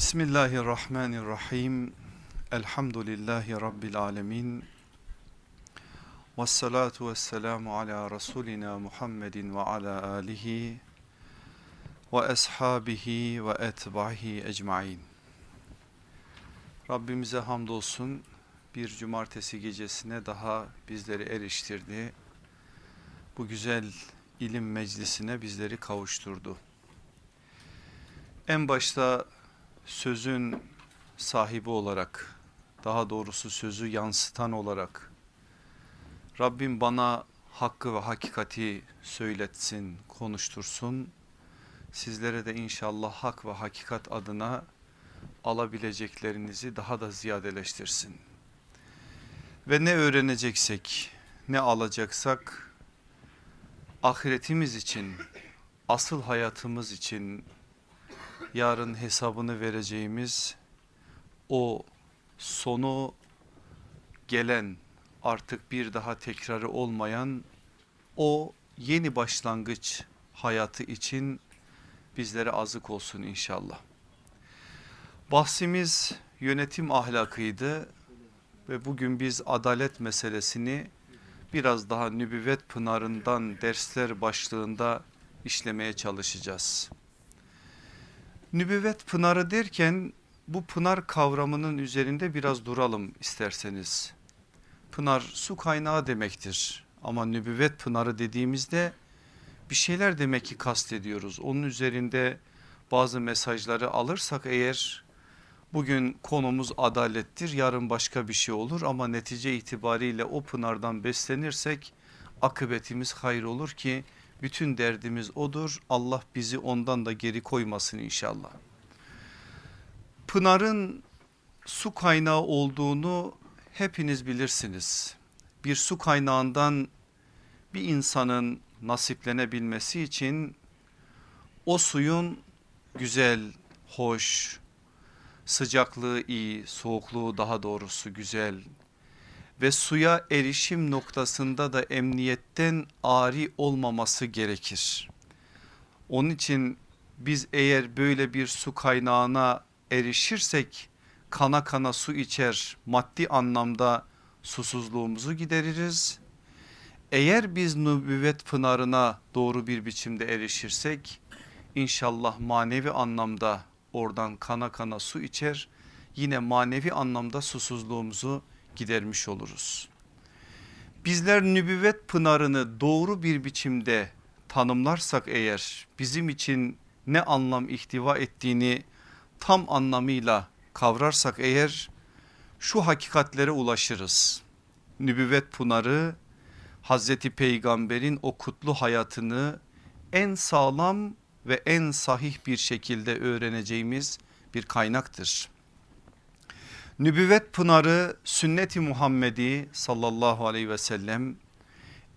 Bismillahirrahmanirrahim. Elhamdülillahi Rabbil alemin. Ve salatu ve selamu ala Resulina Muhammedin ve ala alihi ve ashabihi ve etbahi ecmain. Rabbimize hamdolsun bir cumartesi gecesine daha bizleri eriştirdi. Bu güzel ilim meclisine bizleri kavuşturdu. En başta sözün sahibi olarak daha doğrusu sözü yansıtan olarak Rabbim bana hakkı ve hakikati söyletsin, konuştursun. Sizlere de inşallah hak ve hakikat adına alabileceklerinizi daha da ziyadeleştirsin. Ve ne öğreneceksek, ne alacaksak ahiretimiz için, asıl hayatımız için yarın hesabını vereceğimiz o sonu gelen artık bir daha tekrarı olmayan o yeni başlangıç hayatı için bizlere azık olsun inşallah. Bahsimiz yönetim ahlakıydı ve bugün biz adalet meselesini biraz daha nübüvvet pınarından dersler başlığında işlemeye çalışacağız. Nübüvvet pınarı derken bu pınar kavramının üzerinde biraz duralım isterseniz. Pınar su kaynağı demektir ama nübüvvet pınarı dediğimizde bir şeyler demek ki kastediyoruz. Onun üzerinde bazı mesajları alırsak eğer bugün konumuz adalettir yarın başka bir şey olur ama netice itibariyle o pınardan beslenirsek akıbetimiz hayır olur ki bütün derdimiz odur. Allah bizi ondan da geri koymasın inşallah. Pınarın su kaynağı olduğunu hepiniz bilirsiniz. Bir su kaynağından bir insanın nasiplenebilmesi için o suyun güzel, hoş, sıcaklığı iyi, soğukluğu daha doğrusu güzel ve suya erişim noktasında da emniyetten ari olmaması gerekir. Onun için biz eğer böyle bir su kaynağına erişirsek kana kana su içer maddi anlamda susuzluğumuzu gideririz. Eğer biz nübüvvet pınarına doğru bir biçimde erişirsek inşallah manevi anlamda oradan kana kana su içer yine manevi anlamda susuzluğumuzu gidermiş oluruz. Bizler nübüvvet pınarını doğru bir biçimde tanımlarsak eğer bizim için ne anlam ihtiva ettiğini tam anlamıyla kavrarsak eğer şu hakikatlere ulaşırız. Nübüvvet pınarı Hazreti Peygamber'in o kutlu hayatını en sağlam ve en sahih bir şekilde öğreneceğimiz bir kaynaktır. Nübüvvet pınarı sünneti Muhammedi sallallahu aleyhi ve sellem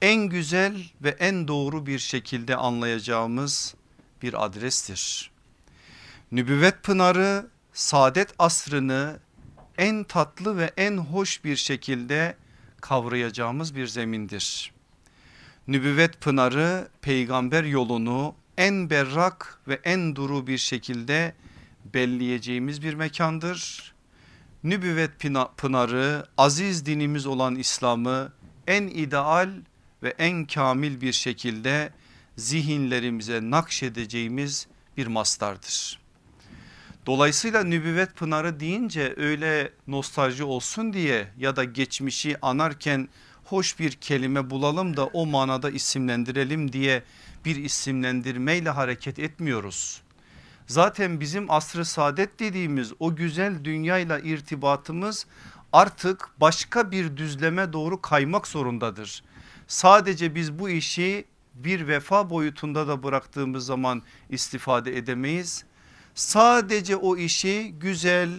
en güzel ve en doğru bir şekilde anlayacağımız bir adrestir. Nübüvvet pınarı saadet asrını en tatlı ve en hoş bir şekilde kavrayacağımız bir zemindir. Nübüvvet pınarı peygamber yolunu en berrak ve en duru bir şekilde belleyeceğimiz bir mekandır. Nübüvvet pınarı aziz dinimiz olan İslam'ı en ideal ve en kamil bir şekilde zihinlerimize nakşedeceğimiz bir mastardır. Dolayısıyla nübüvvet pınarı deyince öyle nostalji olsun diye ya da geçmişi anarken hoş bir kelime bulalım da o manada isimlendirelim diye bir isimlendirmeyle hareket etmiyoruz. Zaten bizim asrı saadet dediğimiz o güzel dünyayla irtibatımız artık başka bir düzleme doğru kaymak zorundadır. Sadece biz bu işi bir vefa boyutunda da bıraktığımız zaman istifade edemeyiz. Sadece o işi güzel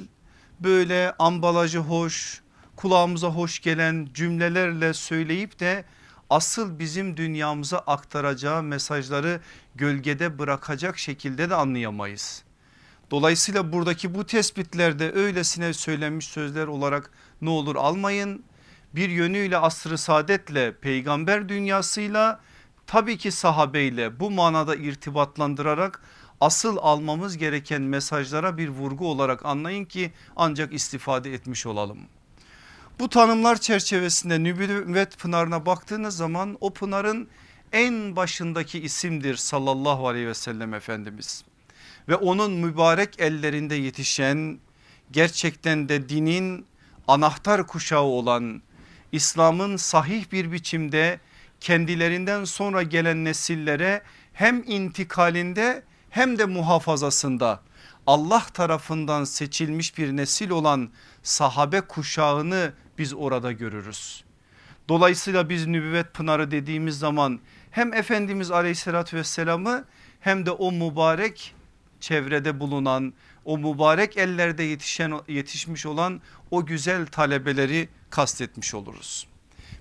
böyle ambalajı hoş kulağımıza hoş gelen cümlelerle söyleyip de asıl bizim dünyamıza aktaracağı mesajları gölgede bırakacak şekilde de anlayamayız. Dolayısıyla buradaki bu tespitlerde öylesine söylenmiş sözler olarak ne olur almayın. Bir yönüyle asrı saadetle peygamber dünyasıyla tabii ki sahabeyle bu manada irtibatlandırarak asıl almamız gereken mesajlara bir vurgu olarak anlayın ki ancak istifade etmiş olalım. Bu tanımlar çerçevesinde nübüvvet pınarına baktığınız zaman o pınarın en başındaki isimdir sallallahu aleyhi ve sellem Efendimiz. Ve onun mübarek ellerinde yetişen gerçekten de dinin anahtar kuşağı olan İslam'ın sahih bir biçimde kendilerinden sonra gelen nesillere hem intikalinde hem de muhafazasında Allah tarafından seçilmiş bir nesil olan sahabe kuşağını biz orada görürüz. Dolayısıyla biz nübüvvet pınarı dediğimiz zaman hem Efendimiz aleyhissalatü vesselamı hem de o mübarek çevrede bulunan o mübarek ellerde yetişen yetişmiş olan o güzel talebeleri kastetmiş oluruz.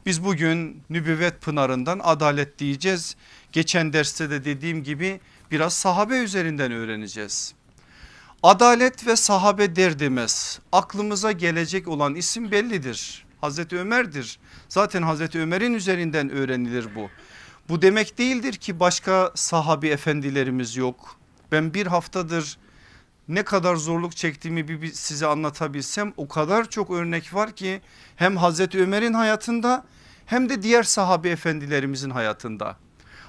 Biz bugün nübüvvet pınarından adalet diyeceğiz. Geçen derste de dediğim gibi biraz sahabe üzerinden öğreneceğiz. Adalet ve sahabe der demez aklımıza gelecek olan isim bellidir. Hazreti Ömer'dir. Zaten Hazreti Ömer'in üzerinden öğrenilir bu. Bu demek değildir ki başka sahabi efendilerimiz yok. Ben bir haftadır ne kadar zorluk çektiğimi bir size anlatabilsem o kadar çok örnek var ki hem Hazreti Ömer'in hayatında hem de diğer sahabi efendilerimizin hayatında.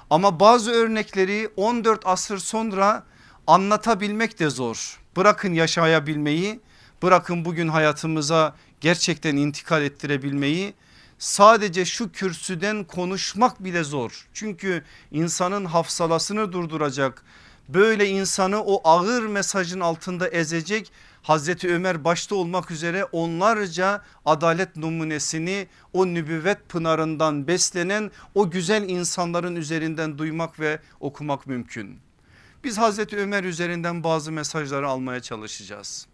Ama bazı örnekleri 14 asır sonra anlatabilmek de zor. Bırakın yaşayabilmeyi bırakın bugün hayatımıza gerçekten intikal ettirebilmeyi sadece şu kürsüden konuşmak bile zor. Çünkü insanın hafsalasını durduracak böyle insanı o ağır mesajın altında ezecek Hazreti Ömer başta olmak üzere onlarca adalet numunesini o nübüvvet pınarından beslenen o güzel insanların üzerinden duymak ve okumak mümkün. Biz Hazreti Ömer üzerinden bazı mesajları almaya çalışacağız.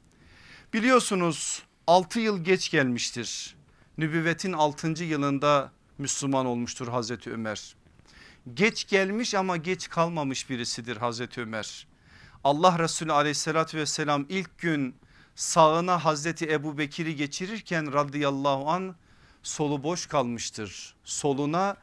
Biliyorsunuz 6 yıl geç gelmiştir. Nübüvvetin 6. yılında Müslüman olmuştur Hazreti Ömer. Geç gelmiş ama geç kalmamış birisidir Hazreti Ömer. Allah Resulü aleyhissalatü vesselam ilk gün sağına Hazreti Ebu Bekir'i geçirirken radıyallahu an solu boş kalmıştır. Soluna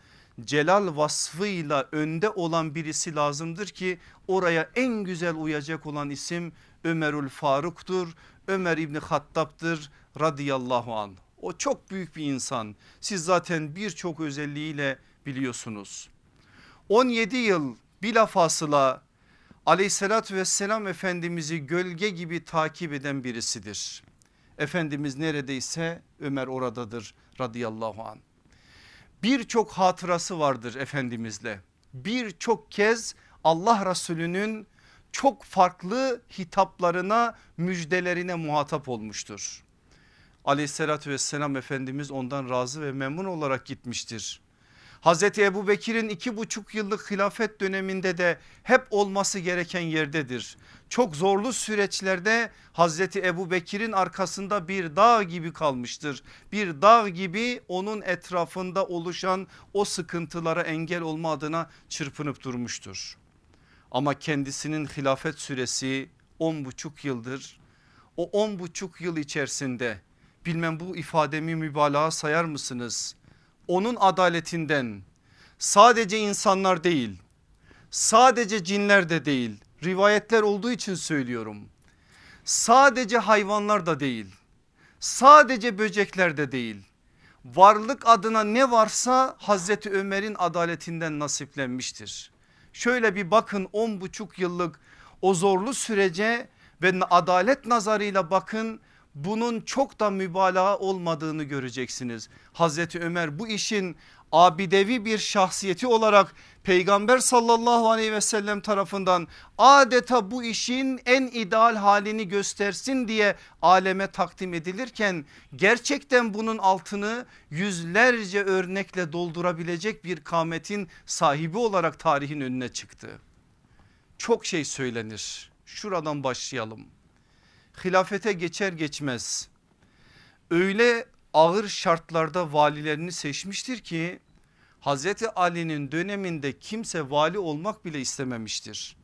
celal vasfıyla önde olan birisi lazımdır ki oraya en güzel uyacak olan isim Ömerül Faruk'tur. Ömer İbni Hattab'dır radıyallahu an. O çok büyük bir insan. Siz zaten birçok özelliğiyle biliyorsunuz. 17 yıl bilafasıla aleyhissalatü vesselam Efendimiz'i gölge gibi takip eden birisidir. Efendimiz neredeyse Ömer oradadır radıyallahu an. Birçok hatırası vardır Efendimizle. Birçok kez Allah Resulü'nün çok farklı hitaplarına müjdelerine muhatap olmuştur. Aleyhissalatü vesselam Efendimiz ondan razı ve memnun olarak gitmiştir. Hazreti Ebu Bekir'in iki buçuk yıllık hilafet döneminde de hep olması gereken yerdedir. Çok zorlu süreçlerde Hazreti Ebu Bekir'in arkasında bir dağ gibi kalmıştır. Bir dağ gibi onun etrafında oluşan o sıkıntılara engel olma adına çırpınıp durmuştur. Ama kendisinin hilafet süresi on buçuk yıldır. O on buçuk yıl içerisinde bilmem bu ifademi mübalağa sayar mısınız? onun adaletinden sadece insanlar değil sadece cinler de değil rivayetler olduğu için söylüyorum. Sadece hayvanlar da değil sadece böcekler de değil varlık adına ne varsa Hazreti Ömer'in adaletinden nasiplenmiştir. Şöyle bir bakın on buçuk yıllık o zorlu sürece ve adalet nazarıyla bakın bunun çok da mübalağa olmadığını göreceksiniz. Hazreti Ömer bu işin abidevi bir şahsiyeti olarak peygamber sallallahu aleyhi ve sellem tarafından adeta bu işin en ideal halini göstersin diye aleme takdim edilirken gerçekten bunun altını yüzlerce örnekle doldurabilecek bir kametin sahibi olarak tarihin önüne çıktı. Çok şey söylenir şuradan başlayalım hilafete geçer geçmez öyle ağır şartlarda valilerini seçmiştir ki Hazreti Ali'nin döneminde kimse vali olmak bile istememiştir.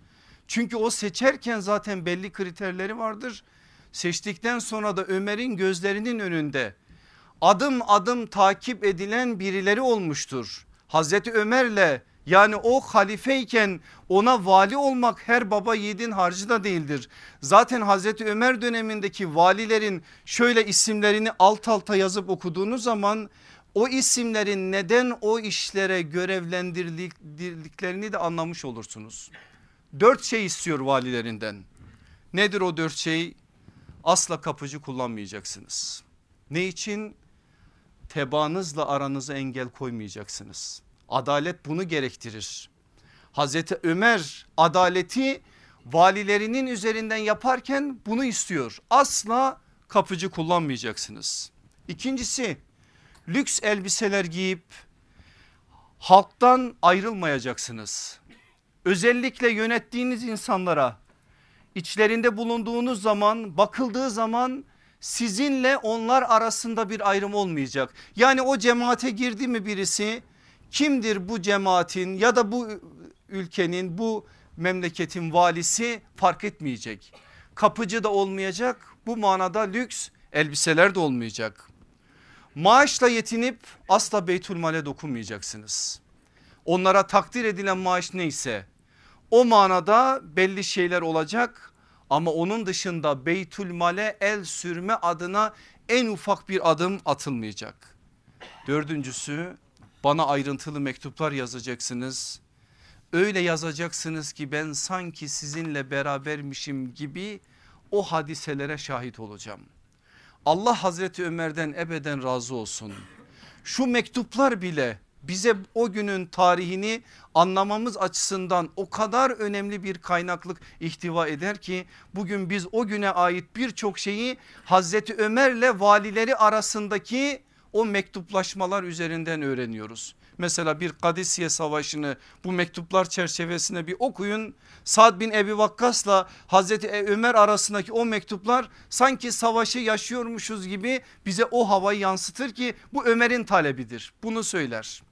Çünkü o seçerken zaten belli kriterleri vardır. Seçtikten sonra da Ömer'in gözlerinin önünde adım adım takip edilen birileri olmuştur. Hazreti Ömer'le Yani o halifeyken ona vali olmak her baba yiğidin harcı da değildir. Zaten Hazreti Ömer dönemindeki valilerin şöyle isimlerini alt alta yazıp okuduğunuz zaman o isimlerin neden o işlere görevlendirildiklerini de anlamış olursunuz. Dört şey istiyor valilerinden. Nedir o dört şey? Asla kapıcı kullanmayacaksınız. Ne için? Tebaanızla aranıza engel koymayacaksınız. Adalet bunu gerektirir. Hazreti Ömer adaleti valilerinin üzerinden yaparken bunu istiyor. Asla kapıcı kullanmayacaksınız. İkincisi lüks elbiseler giyip halktan ayrılmayacaksınız. Özellikle yönettiğiniz insanlara içlerinde bulunduğunuz zaman bakıldığı zaman sizinle onlar arasında bir ayrım olmayacak. Yani o cemaate girdi mi birisi kimdir bu cemaatin ya da bu ülkenin bu memleketin valisi fark etmeyecek. Kapıcı da olmayacak bu manada lüks elbiseler de olmayacak. Maaşla yetinip asla Beytülmal'e dokunmayacaksınız. Onlara takdir edilen maaş neyse o manada belli şeyler olacak ama onun dışında Beytülmal'e el sürme adına en ufak bir adım atılmayacak. Dördüncüsü bana ayrıntılı mektuplar yazacaksınız. Öyle yazacaksınız ki ben sanki sizinle berabermişim gibi o hadiselere şahit olacağım. Allah Hazreti Ömer'den ebeden razı olsun. Şu mektuplar bile bize o günün tarihini anlamamız açısından o kadar önemli bir kaynaklık ihtiva eder ki bugün biz o güne ait birçok şeyi Hazreti Ömer'le valileri arasındaki o mektuplaşmalar üzerinden öğreniyoruz. Mesela bir Kadisiye savaşını bu mektuplar çerçevesinde bir okuyun. Sad bin Ebi Vakkas'la Hazreti Ömer arasındaki o mektuplar sanki savaşı yaşıyormuşuz gibi bize o havayı yansıtır ki bu Ömer'in talebidir. Bunu söyler.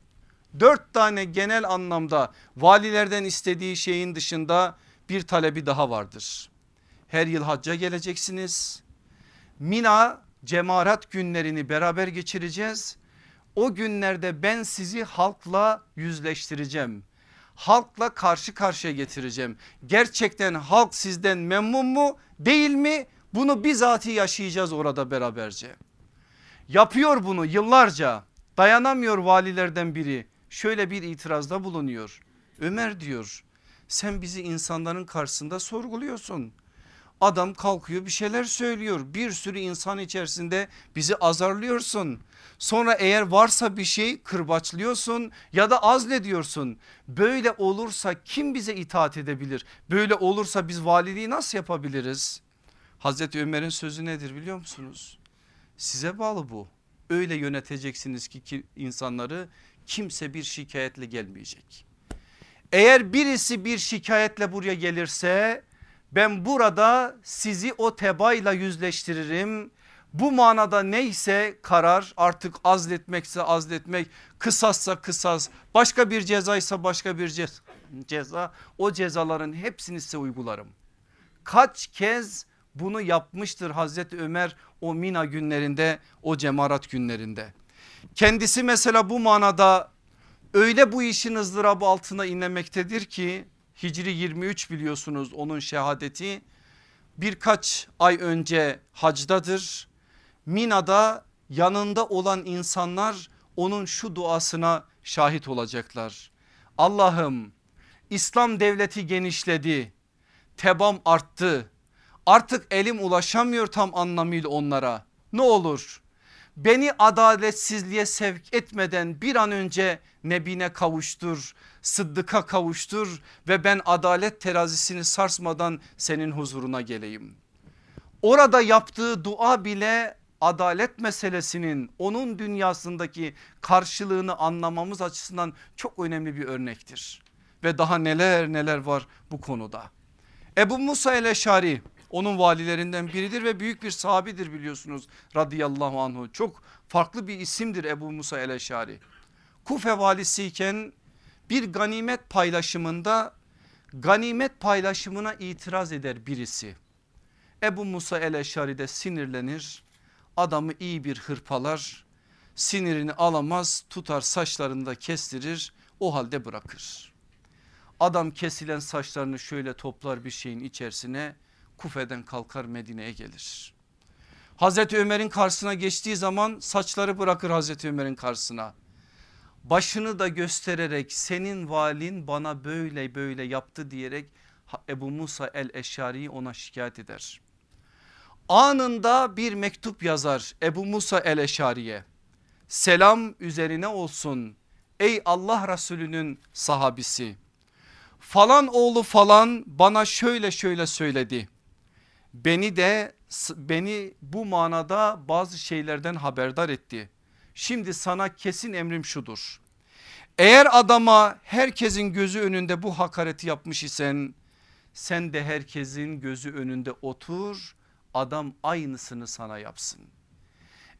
Dört tane genel anlamda valilerden istediği şeyin dışında bir talebi daha vardır. Her yıl hacca geleceksiniz. Mina cemarat günlerini beraber geçireceğiz. O günlerde ben sizi halkla yüzleştireceğim. Halkla karşı karşıya getireceğim. Gerçekten halk sizden memnun mu değil mi? Bunu bizatihi yaşayacağız orada beraberce. Yapıyor bunu yıllarca dayanamıyor valilerden biri şöyle bir itirazda bulunuyor. Ömer diyor sen bizi insanların karşısında sorguluyorsun. Adam kalkıyor bir şeyler söylüyor. Bir sürü insan içerisinde bizi azarlıyorsun. Sonra eğer varsa bir şey kırbaçlıyorsun ya da azlediyorsun. Böyle olursa kim bize itaat edebilir? Böyle olursa biz valiliği nasıl yapabiliriz? Hazreti Ömer'in sözü nedir biliyor musunuz? Size bağlı bu. Öyle yöneteceksiniz ki insanları kimse bir şikayetle gelmeyecek. Eğer birisi bir şikayetle buraya gelirse ben burada sizi o tebayla yüzleştiririm. Bu manada neyse karar artık azletmekse azletmek kısassa kısas başka bir cezaysa başka bir ceza o cezaların hepsini size uygularım. Kaç kez bunu yapmıştır Hazreti Ömer o Mina günlerinde o cemarat günlerinde. Kendisi mesela bu manada öyle bu işin ızdırabı altına inlemektedir ki Hicri 23 biliyorsunuz onun şehadeti birkaç ay önce hacdadır. Mina'da yanında olan insanlar onun şu duasına şahit olacaklar. Allah'ım İslam devleti genişledi, tebam arttı. Artık elim ulaşamıyor tam anlamıyla onlara. Ne olur beni adaletsizliğe sevk etmeden bir an önce nebine kavuştur, sıddıka kavuştur ve ben adalet terazisini sarsmadan senin huzuruna geleyim. Orada yaptığı dua bile adalet meselesinin onun dünyasındaki karşılığını anlamamız açısından çok önemli bir örnektir. Ve daha neler neler var bu konuda. Ebu Musa el-Eşari onun valilerinden biridir ve büyük bir sahabidir biliyorsunuz radıyallahu anhu. Çok farklı bir isimdir Ebu Musa el-Eşari. Kufe valisiyken bir ganimet paylaşımında ganimet paylaşımına itiraz eder birisi. Ebu Musa el-Eşari de sinirlenir adamı iyi bir hırpalar sinirini alamaz tutar saçlarını da kestirir o halde bırakır. Adam kesilen saçlarını şöyle toplar bir şeyin içerisine Kufe'den kalkar Medine'ye gelir. Hazreti Ömer'in karşısına geçtiği zaman saçları bırakır Hazreti Ömer'in karşısına. Başını da göstererek senin valin bana böyle böyle yaptı diyerek Ebu Musa el Eşari'yi ona şikayet eder. Anında bir mektup yazar Ebu Musa el Eşari'ye. Selam üzerine olsun ey Allah Resulü'nün sahabisi. Falan oğlu falan bana şöyle şöyle söyledi. Beni de beni bu manada bazı şeylerden haberdar etti. Şimdi sana kesin emrim şudur. Eğer adama herkesin gözü önünde bu hakareti yapmış isen sen de herkesin gözü önünde otur adam aynısını sana yapsın.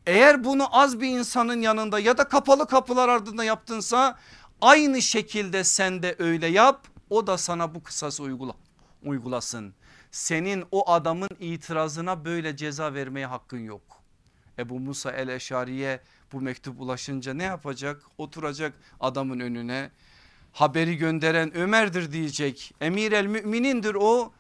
Eğer bunu az bir insanın yanında ya da kapalı kapılar ardında yaptınsa aynı şekilde sen de öyle yap o da sana bu kısası uygula, uygulasın. Senin o adamın itirazına böyle ceza vermeye hakkın yok. Ebu Musa el Eşari'ye bu mektup ulaşınca ne yapacak? Oturacak adamın önüne haberi gönderen Ömer'dir diyecek. Emir el müminindir o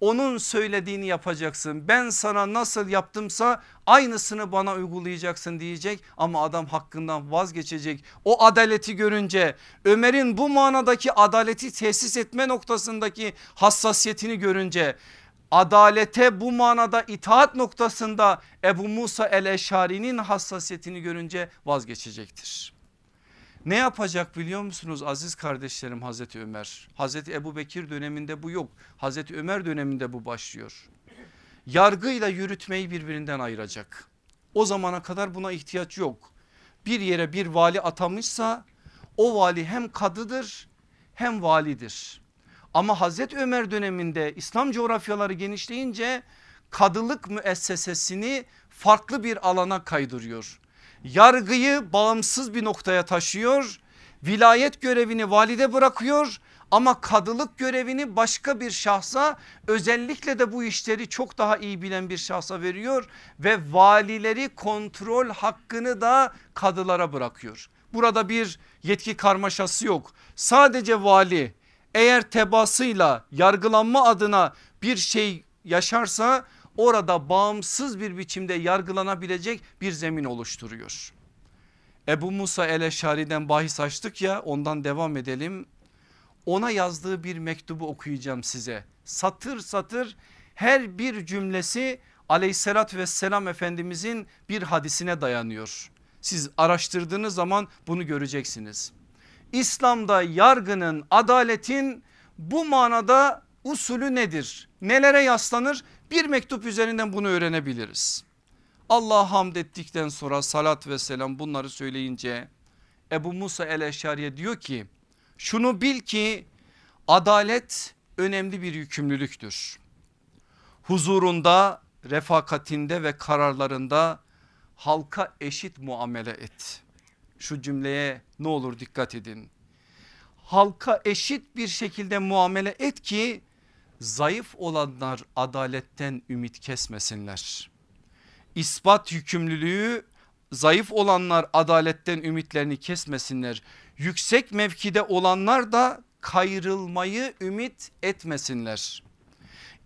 onun söylediğini yapacaksın. Ben sana nasıl yaptımsa aynısını bana uygulayacaksın diyecek ama adam hakkından vazgeçecek. O adaleti görünce Ömer'in bu manadaki adaleti tesis etme noktasındaki hassasiyetini görünce adalete bu manada itaat noktasında Ebu Musa el Eşari'nin hassasiyetini görünce vazgeçecektir. Ne yapacak biliyor musunuz aziz kardeşlerim Hazreti Ömer? Hazreti Ebu Bekir döneminde bu yok. Hazreti Ömer döneminde bu başlıyor. Yargıyla yürütmeyi birbirinden ayıracak. O zamana kadar buna ihtiyaç yok. Bir yere bir vali atamışsa o vali hem kadıdır hem validir. Ama Hazreti Ömer döneminde İslam coğrafyaları genişleyince kadılık müessesesini farklı bir alana kaydırıyor yargıyı bağımsız bir noktaya taşıyor. Vilayet görevini valide bırakıyor ama kadılık görevini başka bir şahsa özellikle de bu işleri çok daha iyi bilen bir şahsa veriyor ve valileri kontrol hakkını da kadılara bırakıyor. Burada bir yetki karmaşası yok. Sadece vali eğer tebasıyla yargılanma adına bir şey yaşarsa orada bağımsız bir biçimde yargılanabilecek bir zemin oluşturuyor. Ebu Musa el-Eşari'den bahis açtık ya ondan devam edelim. Ona yazdığı bir mektubu okuyacağım size. Satır satır her bir cümlesi aleyhissalatü vesselam efendimizin bir hadisine dayanıyor. Siz araştırdığınız zaman bunu göreceksiniz. İslam'da yargının adaletin bu manada usulü nedir? Nelere yaslanır? Bir mektup üzerinden bunu öğrenebiliriz. Allah hamd ettikten sonra salat ve selam bunları söyleyince Ebu Musa el-Eşariye diyor ki şunu bil ki adalet önemli bir yükümlülüktür. Huzurunda, refakatinde ve kararlarında halka eşit muamele et. Şu cümleye ne olur dikkat edin. Halka eşit bir şekilde muamele et ki zayıf olanlar adaletten ümit kesmesinler. İspat yükümlülüğü zayıf olanlar adaletten ümitlerini kesmesinler. Yüksek mevkide olanlar da kayrılmayı ümit etmesinler.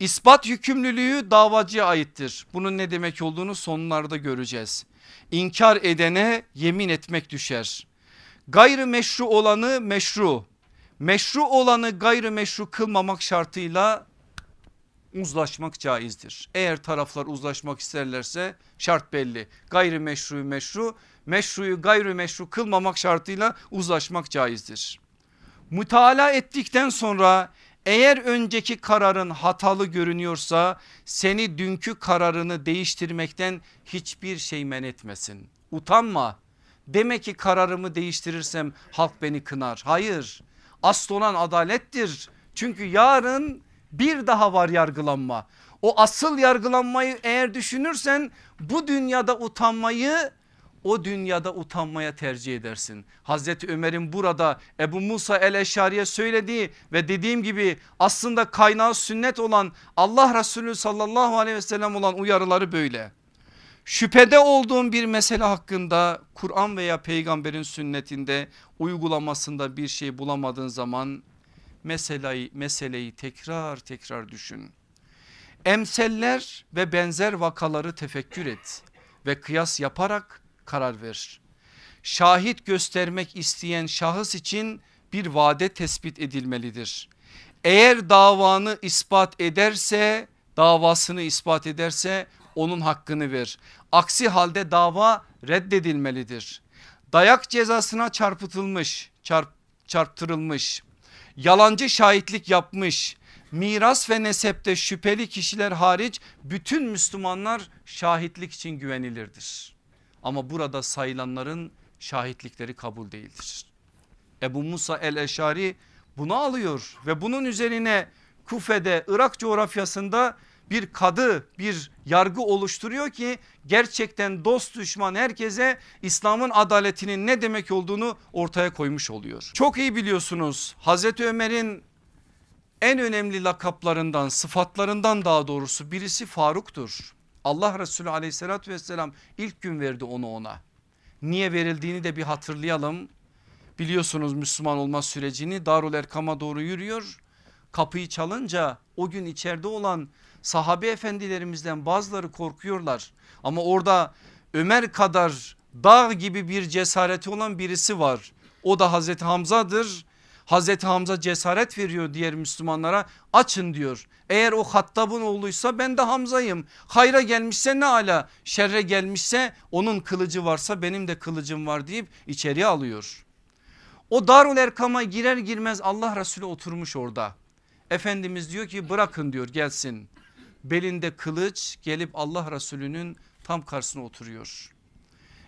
İspat yükümlülüğü davacıya aittir. Bunun ne demek olduğunu sonlarda göreceğiz. İnkar edene yemin etmek düşer. Gayrı meşru olanı meşru meşru olanı gayrimeşru kılmamak şartıyla uzlaşmak caizdir. Eğer taraflar uzlaşmak isterlerse şart belli. Gayrimeşru meşru, meşruyu gayrimeşru kılmamak şartıyla uzlaşmak caizdir. Mütalaa ettikten sonra eğer önceki kararın hatalı görünüyorsa seni dünkü kararını değiştirmekten hiçbir şey men etmesin. Utanma. Demek ki kararımı değiştirirsem halk beni kınar. Hayır Asıl olan adalettir. Çünkü yarın bir daha var yargılanma. O asıl yargılanmayı eğer düşünürsen bu dünyada utanmayı o dünyada utanmaya tercih edersin. Hazreti Ömer'in burada Ebu Musa el Eşari'ye söylediği ve dediğim gibi aslında kaynağı sünnet olan Allah Resulü sallallahu aleyhi ve sellem olan uyarıları böyle. Şüphede olduğun bir mesele hakkında Kur'an veya peygamberin sünnetinde uygulamasında bir şey bulamadığın zaman meseleyi, meseleyi tekrar tekrar düşün. Emseller ve benzer vakaları tefekkür et ve kıyas yaparak karar ver. Şahit göstermek isteyen şahıs için bir vade tespit edilmelidir. Eğer davanı ispat ederse davasını ispat ederse onun hakkını ver. Aksi halde dava reddedilmelidir. Dayak cezasına çarpıtılmış, çarp, çarptırılmış, yalancı şahitlik yapmış, miras ve nesepte şüpheli kişiler hariç bütün Müslümanlar şahitlik için güvenilirdir. Ama burada sayılanların şahitlikleri kabul değildir. Ebu Musa el-Eşari bunu alıyor ve bunun üzerine Kufe'de Irak coğrafyasında bir kadı bir yargı oluşturuyor ki gerçekten dost düşman herkese İslam'ın adaletinin ne demek olduğunu ortaya koymuş oluyor. Çok iyi biliyorsunuz Hazreti Ömer'in en önemli lakaplarından sıfatlarından daha doğrusu birisi Faruk'tur. Allah Resulü aleyhissalatü vesselam ilk gün verdi onu ona. Niye verildiğini de bir hatırlayalım. Biliyorsunuz Müslüman olma sürecini Darul Erkam'a doğru yürüyor. Kapıyı çalınca o gün içeride olan sahabe efendilerimizden bazıları korkuyorlar. Ama orada Ömer kadar dağ gibi bir cesareti olan birisi var. O da Hazreti Hamza'dır. Hazreti Hamza cesaret veriyor diğer Müslümanlara açın diyor. Eğer o Hattab'ın oğluysa ben de Hamza'yım. Hayra gelmişse ne ala şerre gelmişse onun kılıcı varsa benim de kılıcım var deyip içeriye alıyor. O Darul Erkam'a girer girmez Allah Resulü oturmuş orada. Efendimiz diyor ki bırakın diyor gelsin. Belinde kılıç gelip Allah Resulü'nün tam karşısına oturuyor.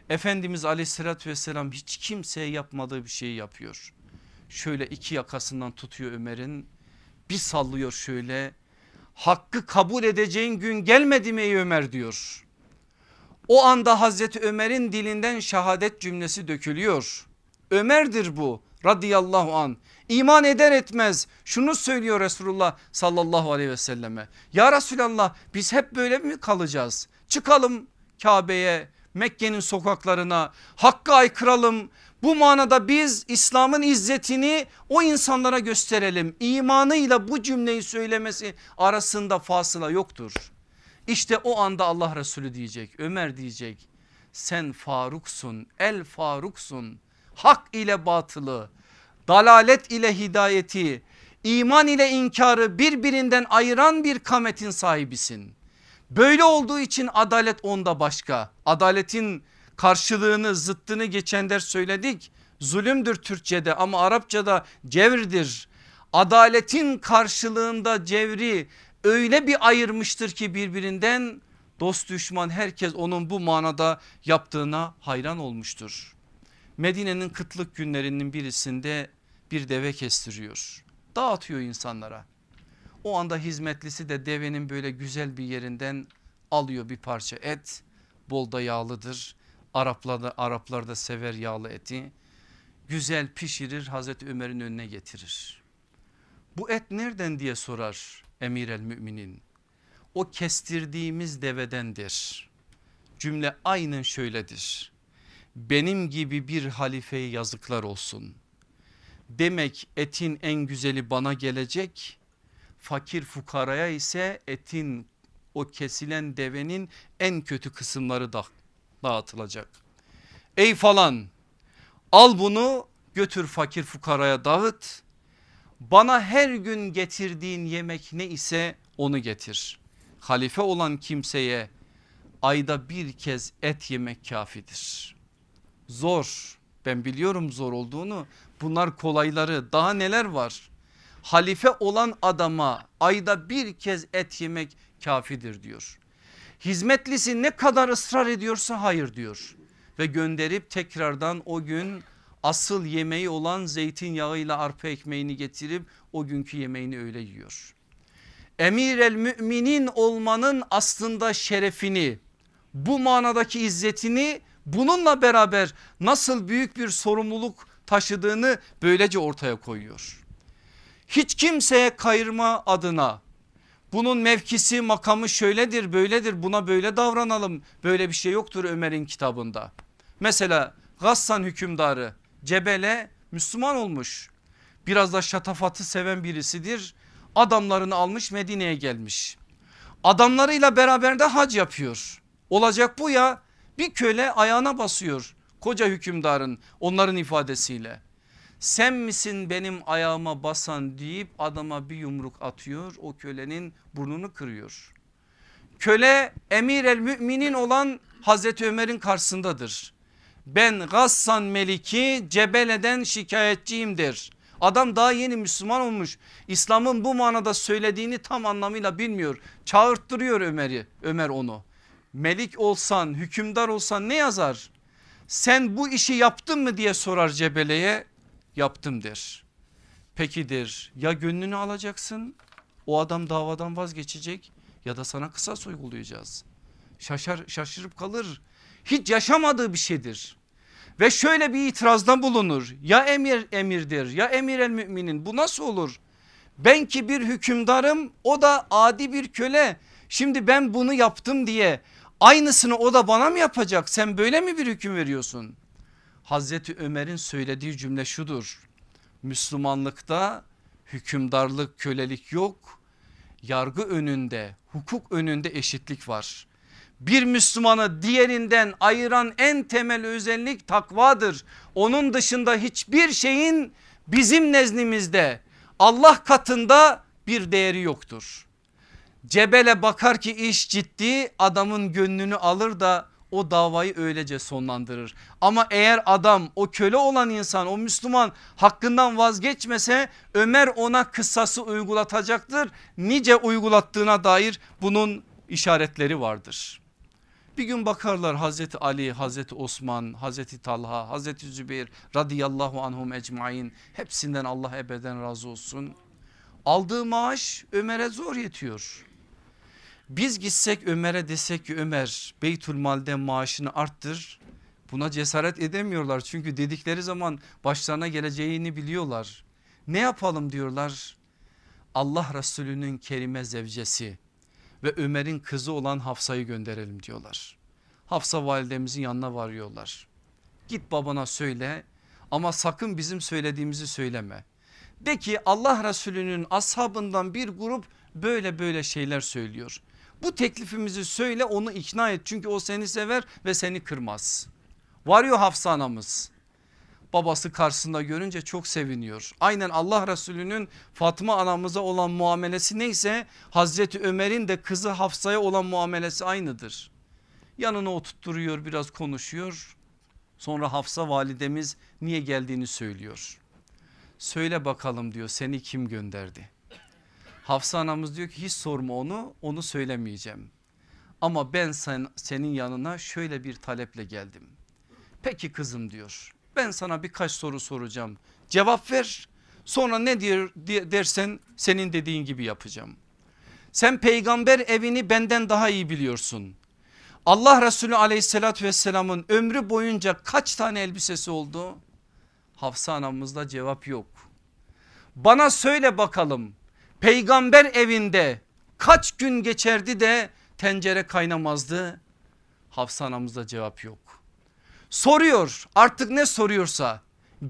Efendimiz aleyhissalatü vesselam hiç kimseye yapmadığı bir şeyi yapıyor. Şöyle iki yakasından tutuyor Ömer'in bir sallıyor şöyle. Hakkı kabul edeceğin gün gelmedi mi ey Ömer diyor. O anda Hazreti Ömer'in dilinden şehadet cümlesi dökülüyor. Ömer'dir bu radıyallahu an. İman eder etmez şunu söylüyor Resulullah sallallahu aleyhi ve selleme. Ya Resulallah biz hep böyle mi kalacağız? Çıkalım Kabe'ye Mekke'nin sokaklarına hakka aykıralım. Bu manada biz İslam'ın izzetini o insanlara gösterelim. İmanıyla bu cümleyi söylemesi arasında fasıla yoktur. İşte o anda Allah Resulü diyecek Ömer diyecek sen Faruksun el Faruksun hak ile batılı dalalet ile hidayeti iman ile inkarı birbirinden ayıran bir kametin sahibisin. Böyle olduğu için adalet onda başka. Adaletin karşılığını zıttını geçen ders söyledik. Zulümdür Türkçe'de ama Arapçada cevrdir. Adaletin karşılığında cevri öyle bir ayırmıştır ki birbirinden dost düşman herkes onun bu manada yaptığına hayran olmuştur. Medine'nin kıtlık günlerinin birisinde bir deve kestiriyor. Dağıtıyor insanlara. O anda hizmetlisi de devenin böyle güzel bir yerinden alıyor bir parça et. Bol da yağlıdır. Araplar da, Araplar da sever yağlı eti. Güzel pişirir Hazreti Ömer'in önüne getirir. Bu et nereden diye sorar emir el müminin. O kestirdiğimiz devedendir. Cümle aynen şöyledir. Benim gibi bir halifeye yazıklar olsun. Demek etin en güzeli bana gelecek. Fakir fukaraya ise etin o kesilen devenin en kötü kısımları da dağıtılacak. Ey falan al bunu götür fakir fukaraya dağıt. Bana her gün getirdiğin yemek ne ise onu getir. Halife olan kimseye ayda bir kez et yemek kafidir. Zor ben biliyorum zor olduğunu bunlar kolayları daha neler var. Halife olan adama ayda bir kez et yemek kafidir diyor. Hizmetlisi ne kadar ısrar ediyorsa hayır diyor ve gönderip tekrardan o gün asıl yemeği olan zeytinyağıyla arpa ekmeğini getirip o günkü yemeğini öyle yiyor. Emir el müminin olmanın aslında şerefini bu manadaki izzetini bununla beraber nasıl büyük bir sorumluluk taşıdığını böylece ortaya koyuyor. Hiç kimseye kayırma adına Bunun mevkisi makamı şöyledir böyledir buna böyle davranalım. Böyle bir şey yoktur Ömer'in kitabında. Mesela Gassan hükümdarı Cebele Müslüman olmuş. Biraz da şatafatı seven birisidir. Adamlarını almış Medine'ye gelmiş. Adamlarıyla beraber de hac yapıyor. Olacak bu ya bir köle ayağına basıyor koca hükümdarın onların ifadesiyle. Sen misin benim ayağıma basan deyip adama bir yumruk atıyor o kölenin burnunu kırıyor. Köle emir el müminin olan Hazreti Ömer'in karşısındadır. Ben Gassan Meliki Cebele'den şikayetçiyimdir. Adam daha yeni Müslüman olmuş. İslam'ın bu manada söylediğini tam anlamıyla bilmiyor. Çağırttırıyor Ömer'i Ömer onu. Melik olsan hükümdar olsan ne yazar? Sen bu işi yaptın mı diye sorar Cebele'ye yaptım der. Peki der ya gönlünü alacaksın o adam davadan vazgeçecek ya da sana kısas uygulayacağız. Şaşar, şaşırıp kalır hiç yaşamadığı bir şeydir. Ve şöyle bir itirazda bulunur ya emir emirdir ya emir el müminin bu nasıl olur? Ben ki bir hükümdarım o da adi bir köle. Şimdi ben bunu yaptım diye aynısını o da bana mı yapacak? Sen böyle mi bir hüküm veriyorsun? Hazreti Ömer'in söylediği cümle şudur. Müslümanlıkta hükümdarlık kölelik yok. Yargı önünde hukuk önünde eşitlik var. Bir Müslümanı diğerinden ayıran en temel özellik takvadır. Onun dışında hiçbir şeyin bizim nezdimizde Allah katında bir değeri yoktur. Cebele bakar ki iş ciddi adamın gönlünü alır da o davayı öylece sonlandırır. Ama eğer adam o köle olan insan o Müslüman hakkından vazgeçmese Ömer ona kıssası uygulatacaktır. Nice uygulattığına dair bunun işaretleri vardır. Bir gün bakarlar Hazreti Ali, Hazreti Osman, Hazreti Talha, Hazreti Zübeyir radıyallahu anhum ecmain hepsinden Allah ebeden razı olsun. Aldığı maaş Ömer'e zor yetiyor. Biz gitsek Ömer'e desek ki Ömer Beytülmal'de maaşını arttır. Buna cesaret edemiyorlar çünkü dedikleri zaman başlarına geleceğini biliyorlar. Ne yapalım diyorlar. Allah Resulü'nün kerime zevcesi ve Ömer'in kızı olan Hafsa'yı gönderelim diyorlar. Hafsa validemizin yanına varıyorlar. Git babana söyle ama sakın bizim söylediğimizi söyleme. De ki Allah Resulü'nün ashabından bir grup böyle böyle şeyler söylüyor. Bu teklifimizi söyle onu ikna et çünkü o seni sever ve seni kırmaz. Varıyor Hafsa anamız. Babası karşısında görünce çok seviniyor. Aynen Allah Resulü'nün Fatma anamıza olan muamelesi neyse Hazreti Ömer'in de kızı Hafsa'ya olan muamelesi aynıdır. Yanına oturtturuyor biraz konuşuyor. Sonra Hafsa validemiz niye geldiğini söylüyor. Söyle bakalım diyor seni kim gönderdi? Hafsa anamız diyor ki hiç sorma onu onu söylemeyeceğim. Ama ben sen, senin yanına şöyle bir taleple geldim. Peki kızım diyor ben sana birkaç soru soracağım cevap ver sonra ne diyor dersen senin dediğin gibi yapacağım. Sen peygamber evini benden daha iyi biliyorsun. Allah Resulü aleyhissalatü vesselamın ömrü boyunca kaç tane elbisesi oldu? Hafsa anamızda cevap yok. Bana söyle bakalım peygamber evinde kaç gün geçerdi de tencere kaynamazdı? Hafsa anamızda cevap yok. Soruyor artık ne soruyorsa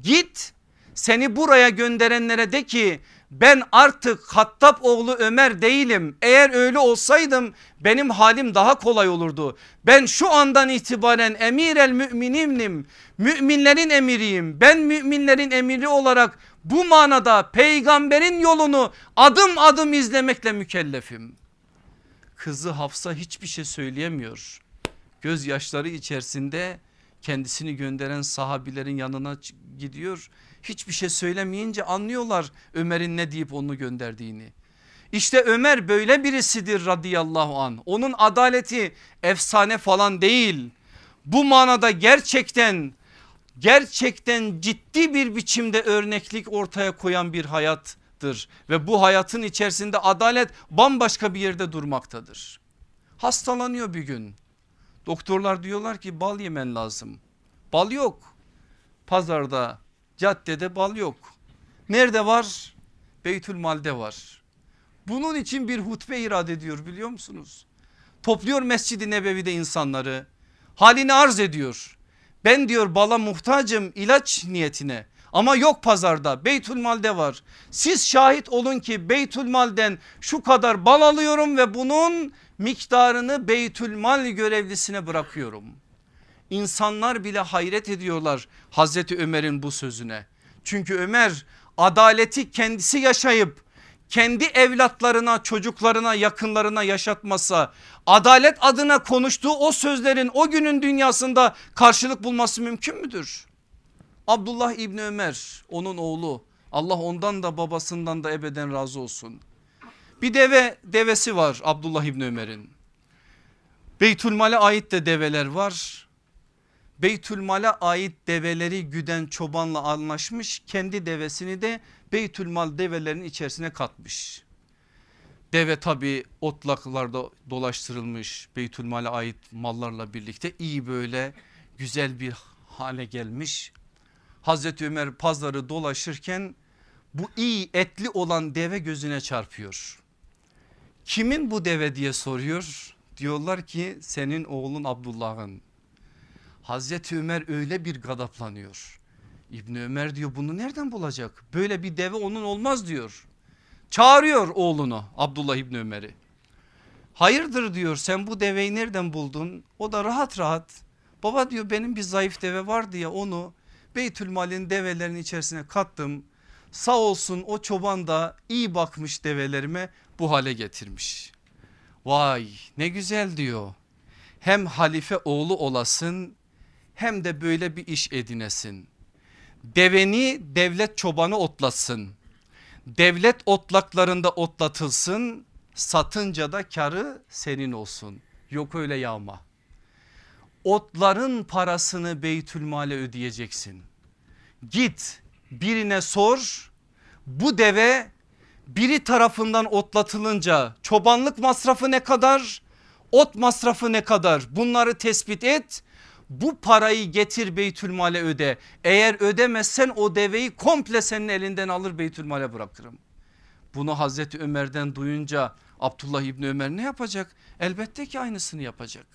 git seni buraya gönderenlere de ki ben artık Hattab oğlu Ömer değilim. Eğer öyle olsaydım benim halim daha kolay olurdu. Ben şu andan itibaren emir el müminimnim. Müminlerin emiriyim. Ben müminlerin emiri olarak bu manada peygamberin yolunu adım adım izlemekle mükellefim. Kızı Hafsa hiçbir şey söyleyemiyor. Gözyaşları içerisinde kendisini gönderen sahabilerin yanına gidiyor. Hiçbir şey söylemeyince anlıyorlar Ömer'in ne deyip onu gönderdiğini. İşte Ömer böyle birisidir radıyallahu an. Onun adaleti efsane falan değil. Bu manada gerçekten gerçekten ciddi bir biçimde örneklik ortaya koyan bir hayattır. Ve bu hayatın içerisinde adalet bambaşka bir yerde durmaktadır. Hastalanıyor bir gün. Doktorlar diyorlar ki bal yemen lazım. Bal yok. Pazarda caddede bal yok. Nerede var? Beytülmal'de var. Bunun için bir hutbe irad ediyor biliyor musunuz? Topluyor Mescid-i Nebevi'de insanları halini arz ediyor. Ben diyor bala muhtacım ilaç niyetine ama yok pazarda Beytülmal'de var. Siz şahit olun ki Beytülmal'den şu kadar bal alıyorum ve bunun miktarını Beytülmal görevlisine bırakıyorum. İnsanlar bile hayret ediyorlar Hazreti Ömer'in bu sözüne. Çünkü Ömer adaleti kendisi yaşayıp kendi evlatlarına çocuklarına yakınlarına yaşatmasa adalet adına konuştuğu o sözlerin o günün dünyasında karşılık bulması mümkün müdür? Abdullah İbni Ömer onun oğlu Allah ondan da babasından da ebeden razı olsun. Bir deve devesi var Abdullah İbni Ömer'in. Beytülmal'e ait de develer var. Beytülmal'e ait develeri güden çobanla anlaşmış kendi devesini de Beytülmal develerin içerisine katmış. Deve tabi otlaklarda dolaştırılmış Beytülmal'e ait mallarla birlikte iyi böyle güzel bir hale gelmiş. Hazreti Ömer pazarı dolaşırken bu iyi etli olan deve gözüne çarpıyor. Kimin bu deve diye soruyor. Diyorlar ki senin oğlun Abdullah'ın. Hazreti Ömer öyle bir gadaplanıyor. İbni Ömer diyor bunu nereden bulacak? Böyle bir deve onun olmaz diyor. Çağırıyor oğlunu Abdullah İbni Ömer'i. Hayırdır diyor sen bu deveyi nereden buldun? O da rahat rahat. Baba diyor benim bir zayıf deve vardı ya onu Beytülmal'in develerinin içerisine kattım. Sağ olsun o çoban da iyi bakmış develerime bu hale getirmiş. Vay ne güzel diyor. Hem halife oğlu olasın hem de böyle bir iş edinesin. Deveni devlet çobanı otlasın. Devlet otlaklarında otlatılsın. Satınca da karı senin olsun. Yok öyle yağma. Otların parasını Beytülmal'e ödeyeceksin. Git birine sor. Bu deve biri tarafından otlatılınca çobanlık masrafı ne kadar? Ot masrafı ne kadar? Bunları tespit et bu parayı getir Beytülmal'e öde. Eğer ödemezsen o deveyi komple senin elinden alır Beytülmal'e bırakırım. Bunu Hazreti Ömer'den duyunca Abdullah İbni Ömer ne yapacak? Elbette ki aynısını yapacak.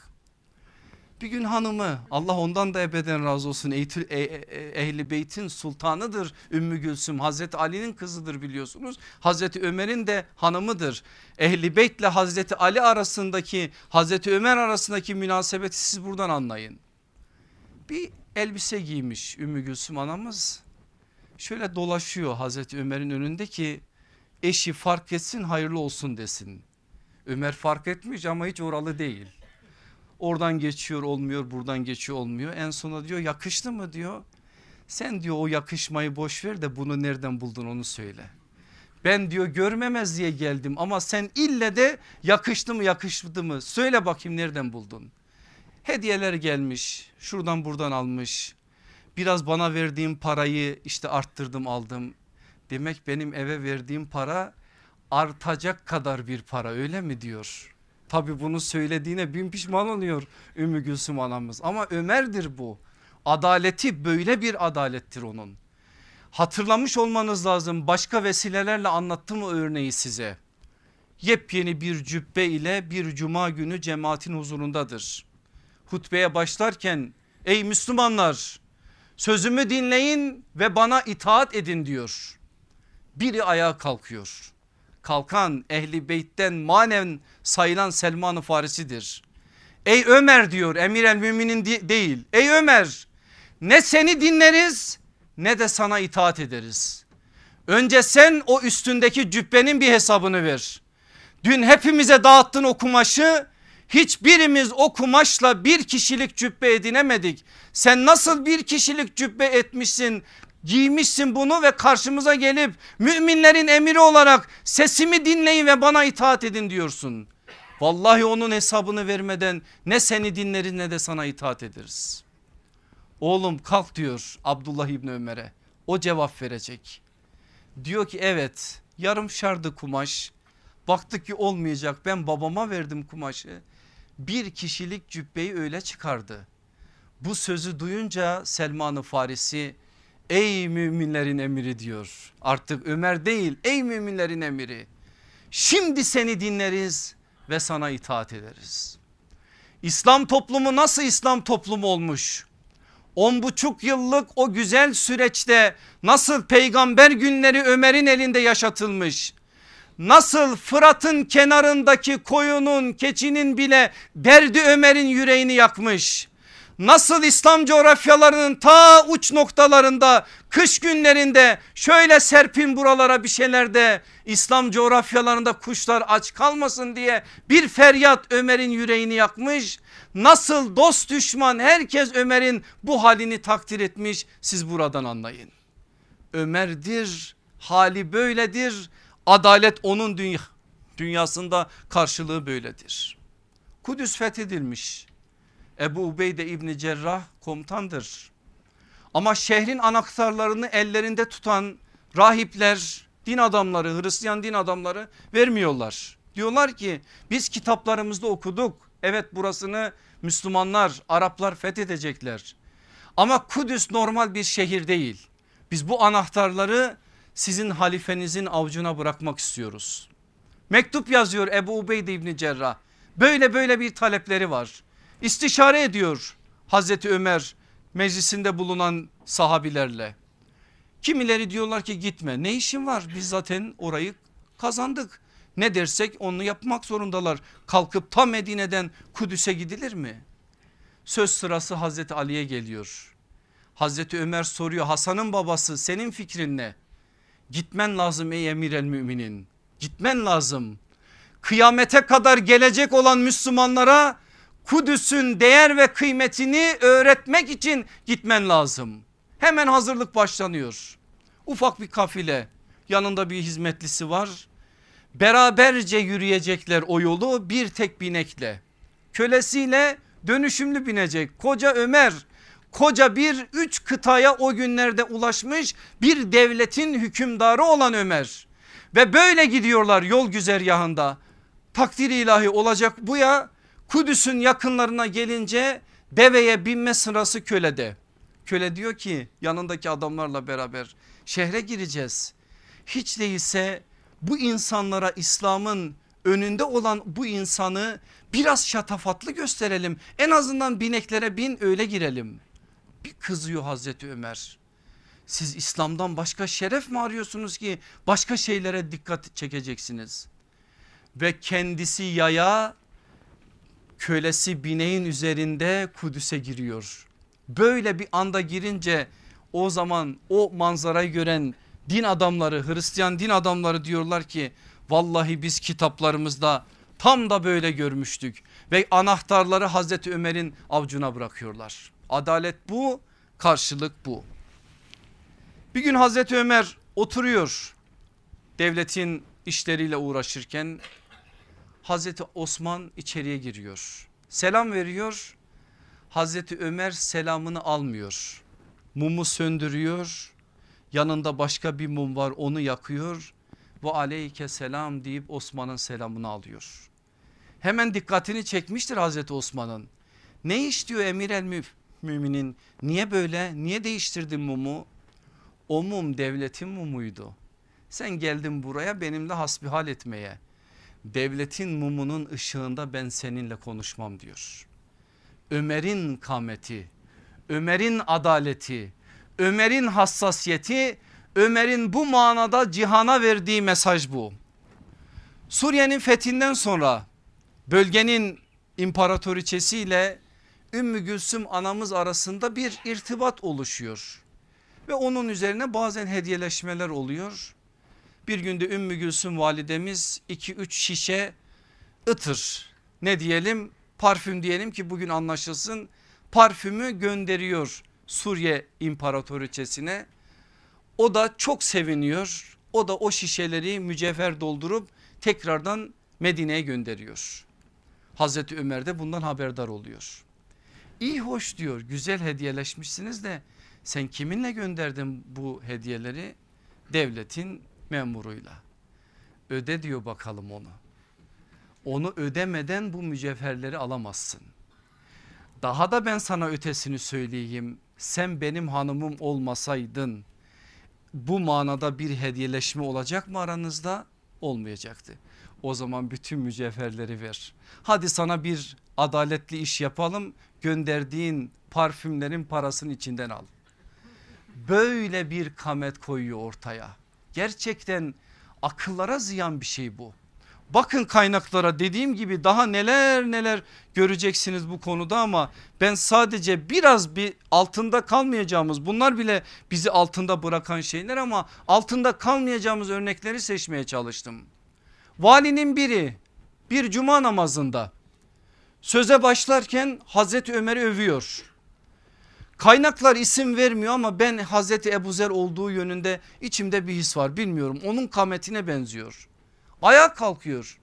Bir gün hanımı Allah ondan da ebeden razı olsun Eğitil, e, e, ehli beytin sultanıdır Ümmü Gülsüm Hazreti Ali'nin kızıdır biliyorsunuz Hazreti Ömer'in de hanımıdır ehli beytle Hazreti Ali arasındaki Hazreti Ömer arasındaki münasebeti siz buradan anlayın bir elbise giymiş Ümmü Gülsüm anamız. Şöyle dolaşıyor Hazreti Ömer'in önünde ki eşi fark etsin hayırlı olsun desin. Ömer fark etmiş ama hiç oralı değil. Oradan geçiyor olmuyor buradan geçiyor olmuyor. En sona diyor yakıştı mı diyor. Sen diyor o yakışmayı boş ver de bunu nereden buldun onu söyle. Ben diyor görmemez diye geldim ama sen ille de yakıştı mı yakıştı mı söyle bakayım nereden buldun. Hediyeler gelmiş şuradan buradan almış. Biraz bana verdiğim parayı işte arttırdım aldım. Demek benim eve verdiğim para artacak kadar bir para öyle mi diyor. Tabi bunu söylediğine bin pişman oluyor Ümmü Gülsüm anamız ama Ömer'dir bu. Adaleti böyle bir adalettir onun. Hatırlamış olmanız lazım başka vesilelerle anlattım o örneği size. Yepyeni bir cübbe ile bir cuma günü cemaatin huzurundadır hutbeye başlarken ey Müslümanlar sözümü dinleyin ve bana itaat edin diyor. Biri ayağa kalkıyor. Kalkan ehli beytten manen sayılan Selman-ı Farisi'dir. Ey Ömer diyor emir el müminin değil. Ey Ömer ne seni dinleriz ne de sana itaat ederiz. Önce sen o üstündeki cübbenin bir hesabını ver. Dün hepimize dağıttın o kumaşı Hiçbirimiz o kumaşla bir kişilik cübbe edinemedik. Sen nasıl bir kişilik cübbe etmişsin giymişsin bunu ve karşımıza gelip müminlerin emiri olarak sesimi dinleyin ve bana itaat edin diyorsun. Vallahi onun hesabını vermeden ne seni dinleriz ne de sana itaat ederiz. Oğlum kalk diyor Abdullah İbni Ömer'e o cevap verecek. Diyor ki evet yarım şardı kumaş baktık ki olmayacak ben babama verdim kumaşı bir kişilik cübbeyi öyle çıkardı. Bu sözü duyunca Selman-ı Farisi ey müminlerin emiri diyor. Artık Ömer değil ey müminlerin emiri. Şimdi seni dinleriz ve sana itaat ederiz. İslam toplumu nasıl İslam toplumu olmuş? On buçuk yıllık o güzel süreçte nasıl peygamber günleri Ömer'in elinde yaşatılmış? Nasıl Fırat'ın kenarındaki koyunun keçinin bile derdi Ömer'in yüreğini yakmış? Nasıl İslam coğrafyalarının ta uç noktalarında kış günlerinde şöyle serpin buralara bir şeyler de İslam coğrafyalarında kuşlar aç kalmasın diye bir feryat Ömer'in yüreğini yakmış. Nasıl dost düşman herkes Ömer'in bu halini takdir etmiş siz buradan anlayın. Ömer'dir hali böyledir adalet onun dünya, dünyasında karşılığı böyledir. Kudüs fethedilmiş Ebu Ubeyde İbni Cerrah komutandır. Ama şehrin anahtarlarını ellerinde tutan rahipler, din adamları, Hristiyan din adamları vermiyorlar. Diyorlar ki biz kitaplarımızda okuduk. Evet burasını Müslümanlar, Araplar fethedecekler. Ama Kudüs normal bir şehir değil. Biz bu anahtarları sizin halifenizin avucuna bırakmak istiyoruz. Mektup yazıyor Ebu Ubeyde İbni Cerrah. Böyle böyle bir talepleri var. İstişare ediyor Hazreti Ömer meclisinde bulunan sahabilerle. Kimileri diyorlar ki gitme ne işin var biz zaten orayı kazandık. Ne dersek onu yapmak zorundalar. Kalkıp tam Medine'den Kudüs'e gidilir mi? Söz sırası Hazreti Ali'ye geliyor. Hazreti Ömer soruyor Hasan'ın babası senin fikrin ne? Gitmen lazım ey emir el müminin. Gitmen lazım. Kıyamete kadar gelecek olan Müslümanlara Kudüs'ün değer ve kıymetini öğretmek için gitmen lazım. Hemen hazırlık başlanıyor. Ufak bir kafile yanında bir hizmetlisi var. Beraberce yürüyecekler o yolu bir tek binekle. Kölesiyle dönüşümlü binecek. Koca Ömer koca bir üç kıtaya o günlerde ulaşmış bir devletin hükümdarı olan Ömer. Ve böyle gidiyorlar yol güzergahında. Takdir ilahi olacak bu ya Kudüs'ün yakınlarına gelince deveye binme sırası kölede. Köle diyor ki yanındaki adamlarla beraber şehre gireceğiz. Hiç değilse bu insanlara İslam'ın önünde olan bu insanı biraz şatafatlı gösterelim. En azından bineklere bin öyle girelim. Bir kızıyor Hazreti Ömer. Siz İslam'dan başka şeref mi arıyorsunuz ki başka şeylere dikkat çekeceksiniz? Ve kendisi yaya kölesi bineğin üzerinde Kudüs'e giriyor. Böyle bir anda girince o zaman o manzarayı gören din adamları Hristiyan din adamları diyorlar ki vallahi biz kitaplarımızda tam da böyle görmüştük ve anahtarları Hazreti Ömer'in avcuna bırakıyorlar. Adalet bu karşılık bu. Bir gün Hazreti Ömer oturuyor devletin işleriyle uğraşırken Hazreti Osman içeriye giriyor. Selam veriyor. Hazreti Ömer selamını almıyor. Mumu söndürüyor. Yanında başka bir mum var onu yakıyor. Ve aleyke selam deyip Osman'ın selamını alıyor. Hemen dikkatini çekmiştir Hazreti Osman'ın. Ne iş diyor emir el müminin niye böyle niye değiştirdin mumu? O mum devletin mumuydu. Sen geldin buraya benimle hasbihal etmeye devletin mumunun ışığında ben seninle konuşmam diyor. Ömer'in kameti, Ömer'in adaleti, Ömer'in hassasiyeti, Ömer'in bu manada cihana verdiği mesaj bu. Suriye'nin fethinden sonra bölgenin imparatoriçesiyle Ümmü Gülsüm anamız arasında bir irtibat oluşuyor. Ve onun üzerine bazen hediyeleşmeler oluyor. Bir günde Ümmü Gülsüm validemiz 2-3 şişe ıtır ne diyelim parfüm diyelim ki bugün anlaşılsın parfümü gönderiyor Suriye imparatoriçesine. O da çok seviniyor. O da o şişeleri mücevher doldurup tekrardan Medine'ye gönderiyor. Hazreti Ömer de bundan haberdar oluyor. İyi hoş diyor güzel hediyeleşmişsiniz de sen kiminle gönderdin bu hediyeleri? Devletin memuruyla. Öde diyor bakalım onu. Onu ödemeden bu mücevherleri alamazsın. Daha da ben sana ötesini söyleyeyim. Sen benim hanımım olmasaydın bu manada bir hediyeleşme olacak mı aranızda? Olmayacaktı. O zaman bütün mücevherleri ver. Hadi sana bir adaletli iş yapalım gönderdiğin parfümlerin parasını içinden al. Böyle bir kamet koyuyor ortaya. Gerçekten akıllara ziyan bir şey bu. Bakın kaynaklara dediğim gibi daha neler neler göreceksiniz bu konuda ama ben sadece biraz bir altında kalmayacağımız bunlar bile bizi altında bırakan şeyler ama altında kalmayacağımız örnekleri seçmeye çalıştım. Valinin biri bir cuma namazında söze başlarken Hazreti Ömer'i övüyor. Kaynaklar isim vermiyor ama ben Hazreti Ebu Zer olduğu yönünde içimde bir his var bilmiyorum onun kametine benziyor. Ayağa kalkıyor.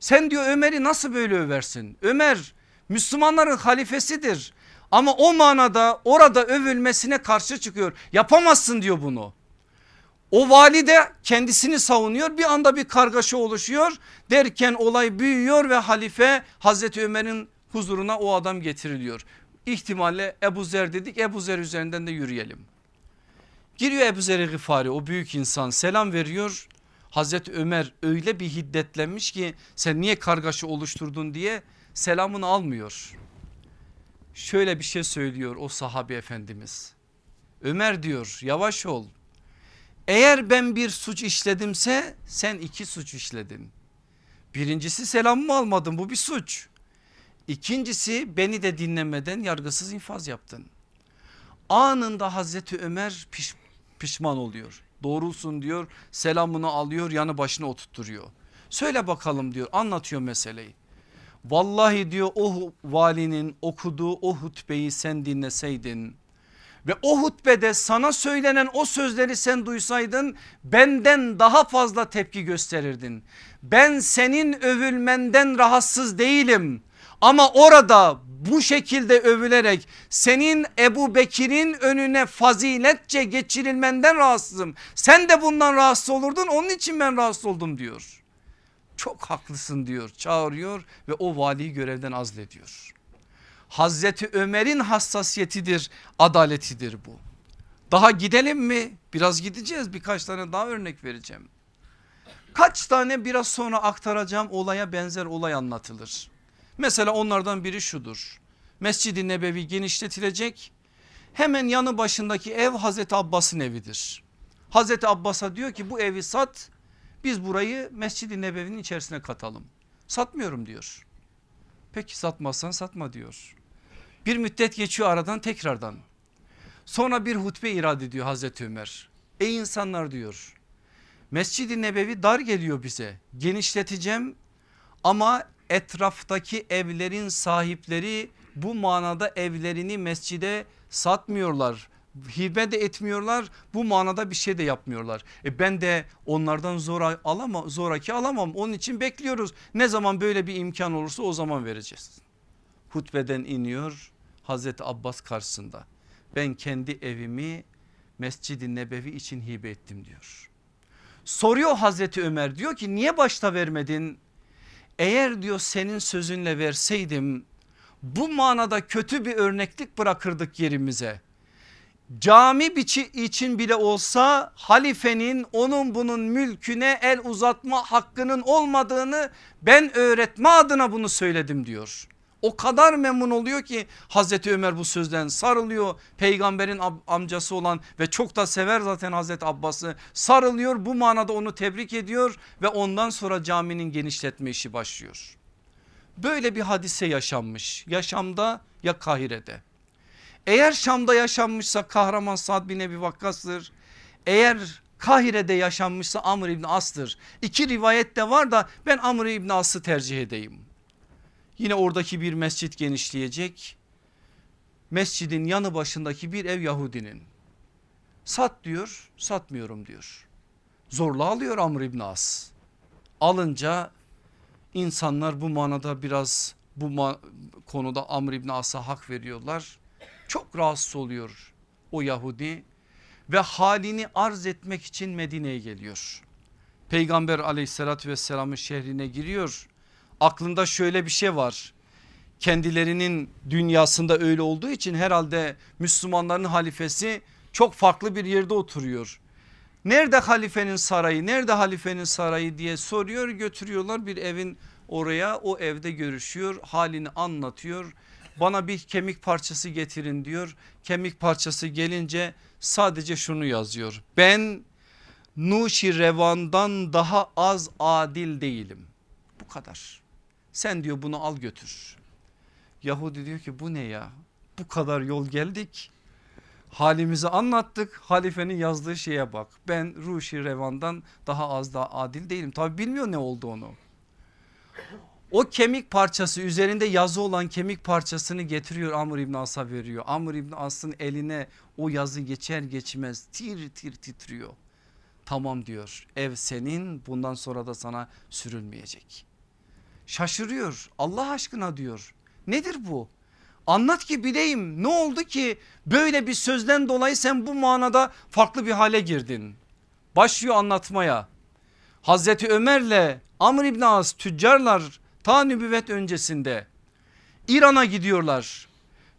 Sen diyor Ömer'i nasıl böyle översin? Ömer Müslümanların halifesidir. Ama o manada orada övülmesine karşı çıkıyor. Yapamazsın diyor bunu. O vali de kendisini savunuyor bir anda bir kargaşa oluşuyor derken olay büyüyor ve halife Hazreti Ömer'in huzuruna o adam getiriliyor. İhtimalle Ebu Zer dedik Ebu Zer üzerinden de yürüyelim. Giriyor Ebu Zer-i Gıfari o büyük insan selam veriyor. Hazreti Ömer öyle bir hiddetlenmiş ki sen niye kargaşa oluşturdun diye selamını almıyor. Şöyle bir şey söylüyor o sahabi efendimiz. Ömer diyor yavaş ol. Eğer ben bir suç işledimse sen iki suç işledin. Birincisi selamımı almadın bu bir suç. İkincisi beni de dinlemeden yargısız infaz yaptın. Anında Hazreti Ömer piş, pişman oluyor. Doğrusun diyor selamını alıyor yanı başına oturtturuyor. Söyle bakalım diyor anlatıyor meseleyi. Vallahi diyor o valinin okuduğu o hutbeyi sen dinleseydin ve o hutbede sana söylenen o sözleri sen duysaydın benden daha fazla tepki gösterirdin. Ben senin övülmenden rahatsız değilim ama orada bu şekilde övülerek senin Ebu Bekir'in önüne faziletçe geçirilmenden rahatsızım. Sen de bundan rahatsız olurdun onun için ben rahatsız oldum diyor. Çok haklısın diyor çağırıyor ve o valiyi görevden azlediyor. Hazreti Ömer'in hassasiyetidir adaletidir bu. Daha gidelim mi? Biraz gideceğiz birkaç tane daha örnek vereceğim. Kaç tane biraz sonra aktaracağım olaya benzer olay anlatılır. Mesela onlardan biri şudur. Mescid-i Nebevi genişletilecek. Hemen yanı başındaki ev Hazreti Abbas'ın evidir. Hazreti Abbas'a diyor ki bu evi sat biz burayı Mescid-i Nebevi'nin içerisine katalım. Satmıyorum diyor. Peki satmazsan satma diyor. Bir müddet geçiyor aradan tekrardan. Sonra bir hutbe irade ediyor Hazreti Ömer. Ey insanlar diyor Mescid-i Nebevi dar geliyor bize genişleteceğim ama etraftaki evlerin sahipleri bu manada evlerini mescide satmıyorlar. Hibe de etmiyorlar bu manada bir şey de yapmıyorlar. E ben de onlardan zora alamam, zoraki alamam onun için bekliyoruz. Ne zaman böyle bir imkan olursa o zaman vereceğiz. Hutbeden iniyor Hazreti Abbas karşısında. Ben kendi evimi Mescid-i Nebevi için hibe ettim diyor. Soruyor Hazreti Ömer diyor ki niye başta vermedin? Eğer diyor senin sözünle verseydim bu manada kötü bir örneklik bırakırdık yerimize. Cami biçi için bile olsa halifenin onun bunun mülküne el uzatma hakkının olmadığını ben öğretme adına bunu söyledim diyor. O kadar memnun oluyor ki Hazreti Ömer bu sözden sarılıyor. Peygamberin amcası olan ve çok da sever zaten Hazreti Abbas'ı sarılıyor. Bu manada onu tebrik ediyor ve ondan sonra caminin genişletme işi başlıyor. Böyle bir hadise yaşanmış yaşamda ya Kahire'de. Eğer Şam'da yaşanmışsa kahraman Sad bin Ebi Vakkas'tır. Eğer Kahire'de yaşanmışsa Amr İbni As'tır. İki rivayet de var da ben Amr İbni As'ı tercih edeyim. Yine oradaki bir mescit genişleyecek. Mescidin yanı başındaki bir ev Yahudinin. Sat diyor satmıyorum diyor. Zorla alıyor Amr İbni As. Alınca insanlar bu manada biraz bu ma konuda Amr İbni As'a hak veriyorlar. Çok rahatsız oluyor o Yahudi ve halini arz etmek için Medine'ye geliyor. Peygamber aleyhissalatü vesselamın şehrine giriyor aklında şöyle bir şey var. Kendilerinin dünyasında öyle olduğu için herhalde Müslümanların halifesi çok farklı bir yerde oturuyor. Nerede halifenin sarayı nerede halifenin sarayı diye soruyor götürüyorlar bir evin oraya o evde görüşüyor halini anlatıyor. Bana bir kemik parçası getirin diyor kemik parçası gelince sadece şunu yazıyor ben Nuşi Revan'dan daha az adil değilim bu kadar sen diyor bunu al götür. Yahudi diyor ki bu ne ya bu kadar yol geldik halimizi anlattık halifenin yazdığı şeye bak ben Ruşi Revan'dan daha az da adil değilim tabi bilmiyor ne oldu onu. O kemik parçası üzerinde yazı olan kemik parçasını getiriyor Amr İbn As'a veriyor. Amr İbn As'ın eline o yazı geçer geçmez tir tir titriyor. Tamam diyor ev senin bundan sonra da sana sürülmeyecek. Şaşırıyor Allah aşkına diyor nedir bu? Anlat ki bileyim ne oldu ki böyle bir sözden dolayı sen bu manada farklı bir hale girdin. Başlıyor anlatmaya. Hazreti Ömer'le Amr İbn As tüccarlar ta nübüvvet öncesinde İran'a gidiyorlar.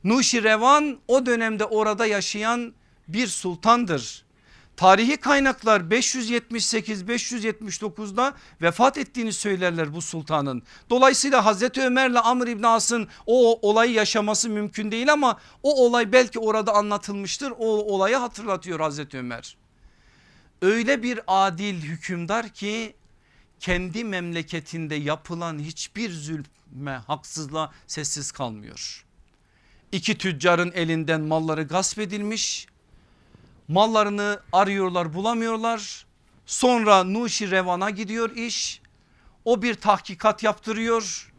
Nuşirevan o dönemde orada yaşayan bir sultandır. Tarihi kaynaklar 578-579'da vefat ettiğini söylerler bu sultanın. Dolayısıyla Hazreti Ömer'le Amr İbn As'ın o olayı yaşaması mümkün değil ama o olay belki orada anlatılmıştır. O olayı hatırlatıyor Hazreti Ömer. Öyle bir adil hükümdar ki kendi memleketinde yapılan hiçbir zulme haksızlığa sessiz kalmıyor. İki tüccarın elinden malları gasp edilmiş mallarını arıyorlar bulamıyorlar. Sonra Nuşi Revan'a gidiyor iş. O bir tahkikat yaptırıyor.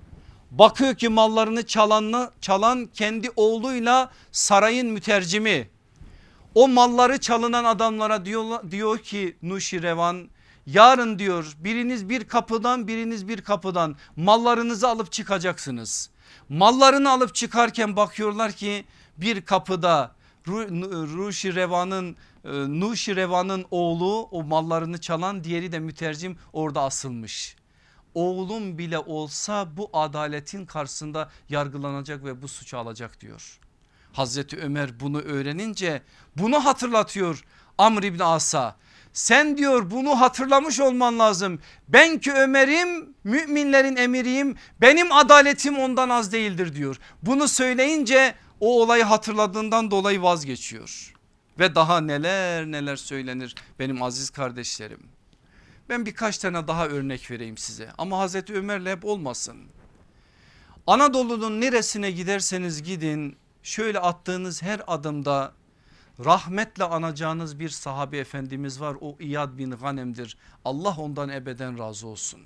Bakıyor ki mallarını çalanla, çalan kendi oğluyla sarayın mütercimi. O malları çalınan adamlara diyor, diyor ki Nuşi Revan yarın diyor biriniz bir kapıdan biriniz bir kapıdan mallarınızı alıp çıkacaksınız. Mallarını alıp çıkarken bakıyorlar ki bir kapıda Ruşi Revan'ın e, Nuşi Revan'ın oğlu o mallarını çalan diğeri de mütercim orada asılmış. Oğlum bile olsa bu adaletin karşısında yargılanacak ve bu suçu alacak diyor. Hazreti Ömer bunu öğrenince bunu hatırlatıyor Amr İbni As'a. Sen diyor bunu hatırlamış olman lazım. Ben ki Ömer'im müminlerin emiriyim benim adaletim ondan az değildir diyor. Bunu söyleyince o olayı hatırladığından dolayı vazgeçiyor. Ve daha neler neler söylenir benim aziz kardeşlerim. Ben birkaç tane daha örnek vereyim size ama Hazreti Ömer'le hep olmasın. Anadolu'nun neresine giderseniz gidin şöyle attığınız her adımda rahmetle anacağınız bir sahabi efendimiz var o İyad bin Ganem'dir. Allah ondan ebeden razı olsun.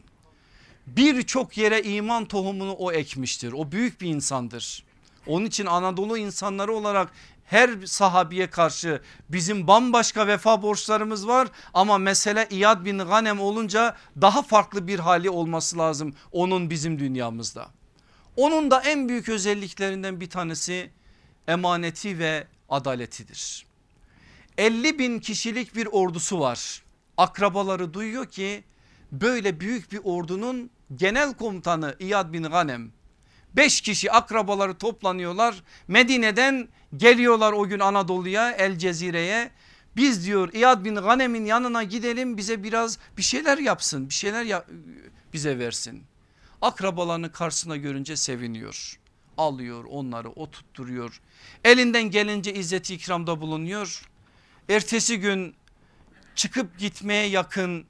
Birçok yere iman tohumunu o ekmiştir o büyük bir insandır. Onun için Anadolu insanları olarak her sahabiye karşı bizim bambaşka vefa borçlarımız var ama mesele İyad bin Ganem olunca daha farklı bir hali olması lazım onun bizim dünyamızda. Onun da en büyük özelliklerinden bir tanesi emaneti ve adaletidir. 50 bin kişilik bir ordusu var. Akrabaları duyuyor ki böyle büyük bir ordunun genel komutanı İyad bin Ganem 5 kişi akrabaları toplanıyorlar. Medine'den geliyorlar o gün Anadolu'ya El Cezire'ye. Biz diyor İyad bin Ganem'in yanına gidelim bize biraz bir şeyler yapsın bir şeyler ya bize versin. Akrabalarını karşısına görünce seviniyor. Alıyor onları o tutturuyor. Elinden gelince izzeti ikramda bulunuyor. Ertesi gün çıkıp gitmeye yakın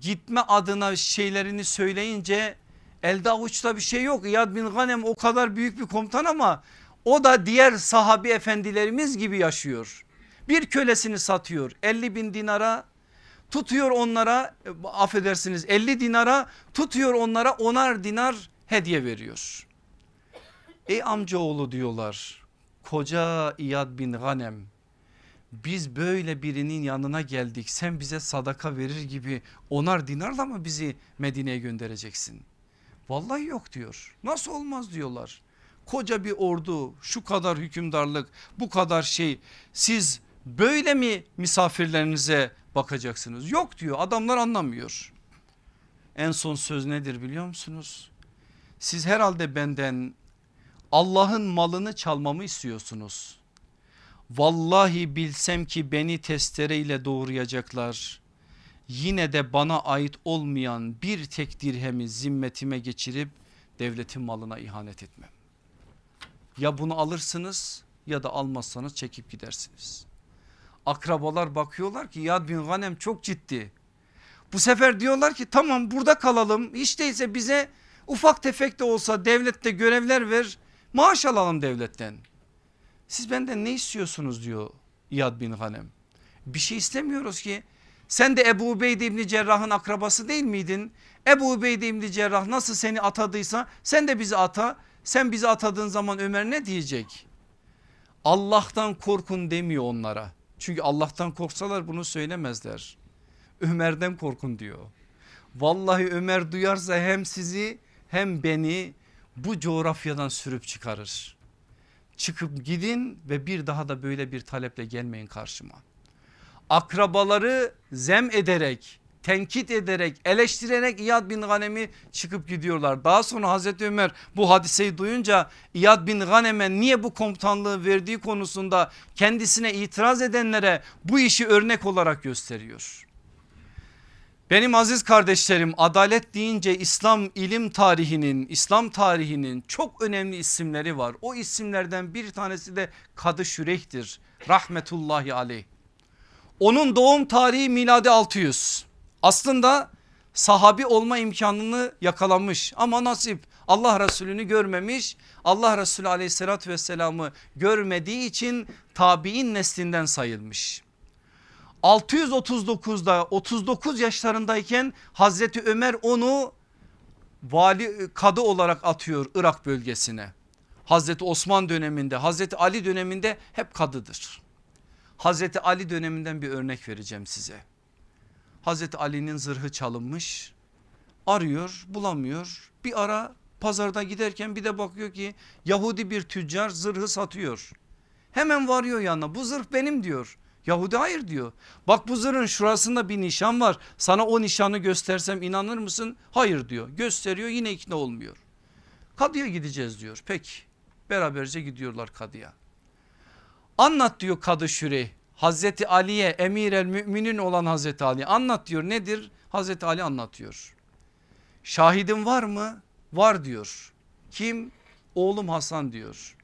gitme adına şeylerini söyleyince Elde avuçta bir şey yok. İyad bin Ganem o kadar büyük bir komutan ama o da diğer sahabi efendilerimiz gibi yaşıyor. Bir kölesini satıyor 50 bin dinara tutuyor onlara affedersiniz 50 dinara tutuyor onlara onar dinar hediye veriyor. Ey amcaoğlu diyorlar koca İyad bin Ganem biz böyle birinin yanına geldik sen bize sadaka verir gibi onar dinarla mı bizi Medine'ye göndereceksin? Vallahi yok diyor. Nasıl olmaz diyorlar. Koca bir ordu şu kadar hükümdarlık bu kadar şey siz böyle mi misafirlerinize bakacaksınız? Yok diyor adamlar anlamıyor. En son söz nedir biliyor musunuz? Siz herhalde benden Allah'ın malını çalmamı istiyorsunuz. Vallahi bilsem ki beni testereyle doğrayacaklar. Yine de bana ait olmayan bir tek dirhemi zimmetime geçirip devletin malına ihanet etmem. Ya bunu alırsınız ya da almazsanız çekip gidersiniz. Akrabalar bakıyorlar ki Yad bin Ganem çok ciddi. Bu sefer diyorlar ki tamam burada kalalım hiç değilse bize ufak tefek de olsa devlette görevler ver maaş alalım devletten. Siz benden ne istiyorsunuz diyor İyad bin Hanem. Bir şey istemiyoruz ki sen de Ebu Ubeyde İbni Cerrah'ın akrabası değil miydin? Ebu Ubeyde İbni Cerrah nasıl seni atadıysa sen de bizi ata. Sen bizi atadığın zaman Ömer ne diyecek? Allah'tan korkun demiyor onlara. Çünkü Allah'tan korksalar bunu söylemezler. Ömer'den korkun diyor. Vallahi Ömer duyarsa hem sizi hem beni bu coğrafyadan sürüp çıkarır. Çıkıp gidin ve bir daha da böyle bir taleple gelmeyin karşıma. Akrabaları zem ederek tenkit ederek eleştirerek İyad bin Ganem'i çıkıp gidiyorlar. Daha sonra Hazreti Ömer bu hadiseyi duyunca İyad bin Ganem'e niye bu komutanlığı verdiği konusunda kendisine itiraz edenlere bu işi örnek olarak gösteriyor. Benim aziz kardeşlerim adalet deyince İslam ilim tarihinin İslam tarihinin çok önemli isimleri var. O isimlerden bir tanesi de Kadı Şüreyh'tir rahmetullahi aleyh. Onun doğum tarihi miladi 600. Aslında sahabi olma imkanını yakalamış ama nasip Allah Resulü'nü görmemiş. Allah Resulü aleyhissalatü vesselamı görmediği için tabi'in neslinden sayılmış. 639'da 39 yaşlarındayken Hazreti Ömer onu vali kadı olarak atıyor Irak bölgesine. Hazreti Osman döneminde Hazreti Ali döneminde hep kadıdır. Hazreti Ali döneminden bir örnek vereceğim size. Hazreti Ali'nin zırhı çalınmış arıyor bulamıyor bir ara pazarda giderken bir de bakıyor ki Yahudi bir tüccar zırhı satıyor. Hemen varıyor yanına bu zırh benim diyor. Yahudi hayır diyor. Bak bu zırhın şurasında bir nişan var. Sana o nişanı göstersem inanır mısın? Hayır diyor. Gösteriyor yine ikna olmuyor. Kadıya gideceğiz diyor. Peki beraberce gidiyorlar kadıya. Anlat diyor kadı şürey. Hazreti Ali'ye emir el müminin olan Hazreti Ali anlat diyor nedir? Hazreti Ali anlatıyor. Şahidin var mı? Var diyor. Kim? Oğlum Hasan diyor.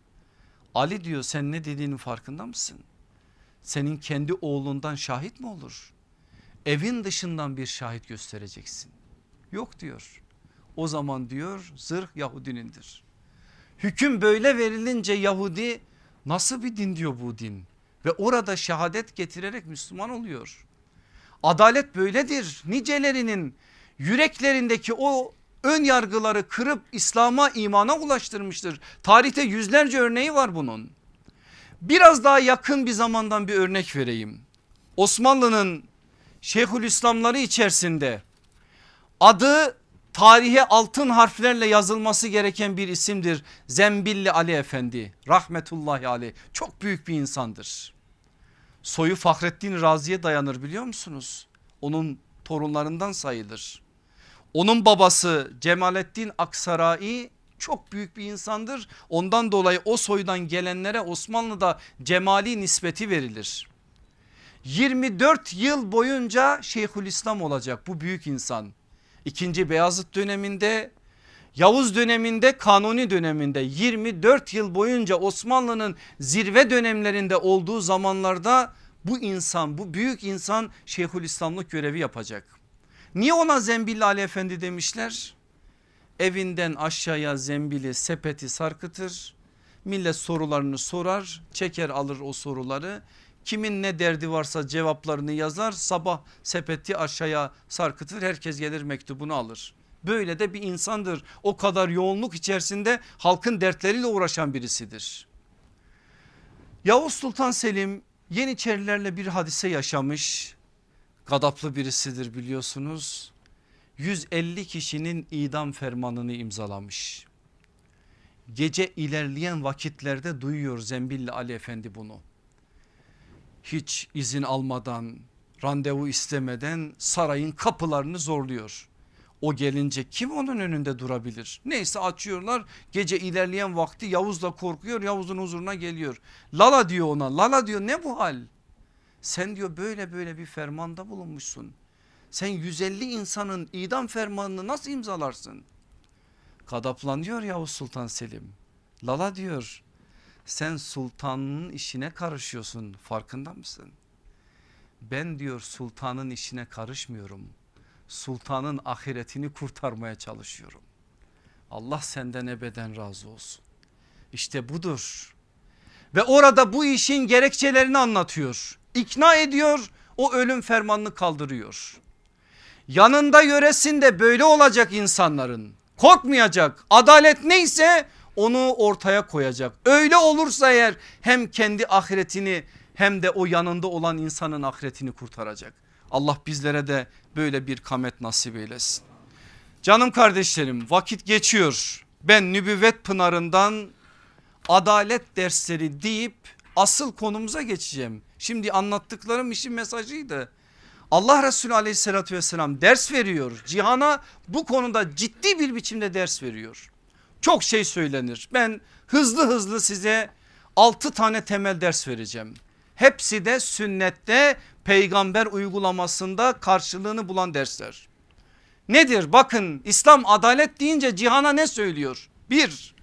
Ali diyor sen ne dediğinin farkında mısın? Senin kendi oğlundan şahit mi olur? Evin dışından bir şahit göstereceksin. Yok diyor. O zaman diyor zırh Yahudinindir. Hüküm böyle verilince Yahudi nasıl bir din diyor bu din? Ve orada şehadet getirerek Müslüman oluyor. Adalet böyledir. Nicelerinin yüreklerindeki o ön yargıları kırıp İslam'a imana ulaştırmıştır. Tarihte yüzlerce örneği var bunun. Biraz daha yakın bir zamandan bir örnek vereyim. Osmanlı'nın Şeyhülislamları içerisinde adı tarihe altın harflerle yazılması gereken bir isimdir. Zembilli Ali Efendi rahmetullahi aleyh çok büyük bir insandır. Soyu Fahrettin Razi'ye dayanır biliyor musunuz? Onun torunlarından sayılır. Onun babası Cemalettin Aksarai çok büyük bir insandır. Ondan dolayı o soydan gelenlere Osmanlı'da cemali nispeti verilir. 24 yıl boyunca Şeyhülislam olacak bu büyük insan. İkinci Beyazıt döneminde Yavuz döneminde Kanuni döneminde 24 yıl boyunca Osmanlı'nın zirve dönemlerinde olduğu zamanlarda bu insan bu büyük insan Şeyhülislamlık görevi yapacak. Niye ona Zembilli Ali Efendi demişler? Evinden aşağıya zembili sepeti sarkıtır. Millet sorularını sorar çeker alır o soruları Kimin ne derdi varsa cevaplarını yazar sabah sepeti aşağıya sarkıtır herkes gelir mektubunu alır. Böyle de bir insandır o kadar yoğunluk içerisinde halkın dertleriyle uğraşan birisidir. Yavuz Sultan Selim Yeniçerilerle bir hadise yaşamış gadaplı birisidir biliyorsunuz. 150 kişinin idam fermanını imzalamış. Gece ilerleyen vakitlerde duyuyor Zembilli Ali Efendi bunu hiç izin almadan randevu istemeden sarayın kapılarını zorluyor. O gelince kim onun önünde durabilir? Neyse açıyorlar gece ilerleyen vakti Yavuz da korkuyor Yavuz'un huzuruna geliyor. Lala diyor ona Lala diyor ne bu hal? Sen diyor böyle böyle bir fermanda bulunmuşsun. Sen 150 insanın idam fermanını nasıl imzalarsın? Kadaplanıyor Yavuz Sultan Selim. Lala diyor sen sultanın işine karışıyorsun farkında mısın? Ben diyor sultanın işine karışmıyorum. Sultanın ahiretini kurtarmaya çalışıyorum. Allah senden ebeden razı olsun. İşte budur. Ve orada bu işin gerekçelerini anlatıyor. İkna ediyor o ölüm fermanını kaldırıyor. Yanında yöresinde böyle olacak insanların korkmayacak adalet neyse onu ortaya koyacak. Öyle olursa eğer hem kendi ahiretini hem de o yanında olan insanın ahiretini kurtaracak. Allah bizlere de böyle bir kamet nasip eylesin. Canım kardeşlerim vakit geçiyor. Ben nübüvvet pınarından adalet dersleri deyip asıl konumuza geçeceğim. Şimdi anlattıklarım işin mesajıydı. Allah Resulü aleyhissalatü vesselam ders veriyor. Cihana bu konuda ciddi bir biçimde ders veriyor. Çok şey söylenir. Ben hızlı hızlı size 6 tane temel ders vereceğim. Hepsi de sünnette peygamber uygulamasında karşılığını bulan dersler. Nedir? Bakın İslam adalet deyince cihana ne söylüyor? Bir,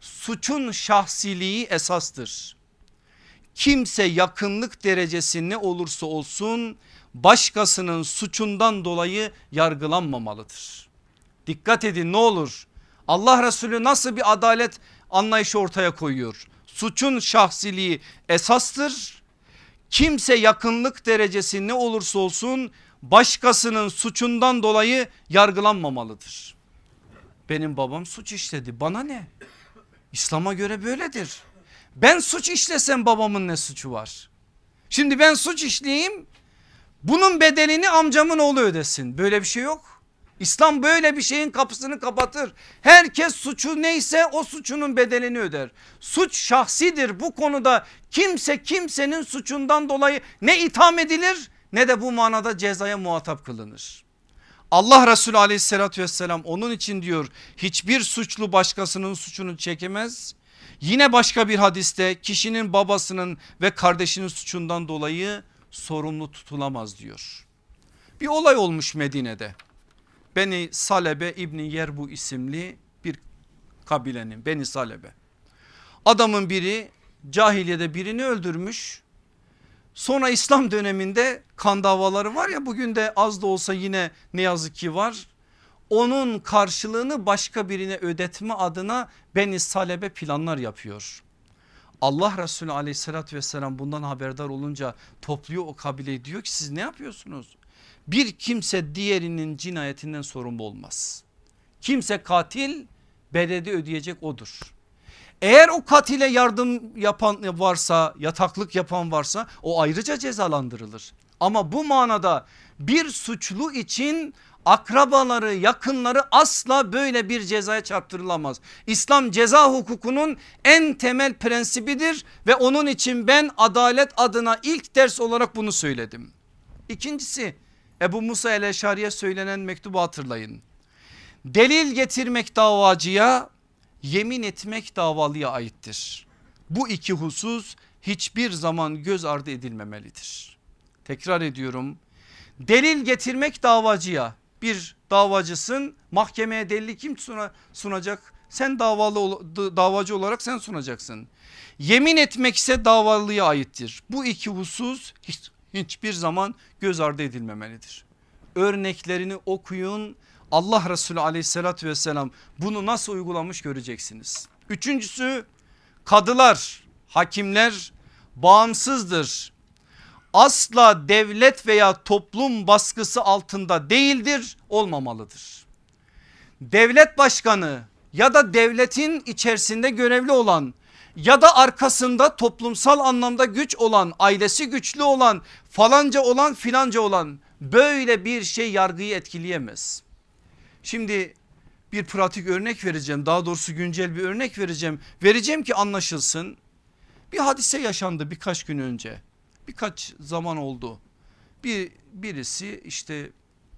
suçun şahsiliği esastır. Kimse yakınlık derecesi ne olursa olsun başkasının suçundan dolayı yargılanmamalıdır. Dikkat edin ne olur Allah Resulü nasıl bir adalet anlayışı ortaya koyuyor. Suçun şahsiliği esastır. Kimse yakınlık derecesi ne olursa olsun başkasının suçundan dolayı yargılanmamalıdır. Benim babam suç işledi bana ne? İslam'a göre böyledir. Ben suç işlesem babamın ne suçu var? Şimdi ben suç işleyeyim bunun bedelini amcamın oğlu ödesin. Böyle bir şey yok. İslam böyle bir şeyin kapısını kapatır. Herkes suçu neyse o suçunun bedelini öder. Suç şahsidir bu konuda kimse kimsenin suçundan dolayı ne itham edilir ne de bu manada cezaya muhatap kılınır. Allah Resulü aleyhissalatü vesselam onun için diyor hiçbir suçlu başkasının suçunu çekemez. Yine başka bir hadiste kişinin babasının ve kardeşinin suçundan dolayı sorumlu tutulamaz diyor. Bir olay olmuş Medine'de. Beni Salebe İbni Yerbu isimli bir kabilenin Beni Salebe. Adamın biri cahiliyede birini öldürmüş. Sonra İslam döneminde kan davaları var ya bugün de az da olsa yine ne yazık ki var. Onun karşılığını başka birine ödetme adına Beni Salebe planlar yapıyor. Allah Resulü aleyhissalatü vesselam bundan haberdar olunca topluyor o kabileyi diyor ki siz ne yapıyorsunuz? Bir kimse diğerinin cinayetinden sorumlu olmaz. Kimse katil bedeli ödeyecek odur. Eğer o katile yardım yapan varsa yataklık yapan varsa o ayrıca cezalandırılır. Ama bu manada bir suçlu için akrabaları yakınları asla böyle bir cezaya çarptırılamaz. İslam ceza hukukunun en temel prensibidir ve onun için ben adalet adına ilk ders olarak bunu söyledim. İkincisi Ebu Musa el-Eşari'ye söylenen mektubu hatırlayın. Delil getirmek davacıya yemin etmek davalıya aittir. Bu iki husus hiçbir zaman göz ardı edilmemelidir. Tekrar ediyorum delil getirmek davacıya bir davacısın mahkemeye delili kim sunacak? Sen davalı davacı olarak sen sunacaksın. Yemin etmek ise davalıya aittir. Bu iki husus hiçbir zaman göz ardı edilmemelidir. Örneklerini okuyun. Allah Resulü aleyhissalatü vesselam bunu nasıl uygulamış göreceksiniz. Üçüncüsü kadılar, hakimler bağımsızdır asla devlet veya toplum baskısı altında değildir olmamalıdır. Devlet başkanı ya da devletin içerisinde görevli olan ya da arkasında toplumsal anlamda güç olan ailesi güçlü olan falanca olan filanca olan böyle bir şey yargıyı etkileyemez. Şimdi bir pratik örnek vereceğim daha doğrusu güncel bir örnek vereceğim vereceğim ki anlaşılsın. Bir hadise yaşandı birkaç gün önce birkaç zaman oldu. Bir birisi işte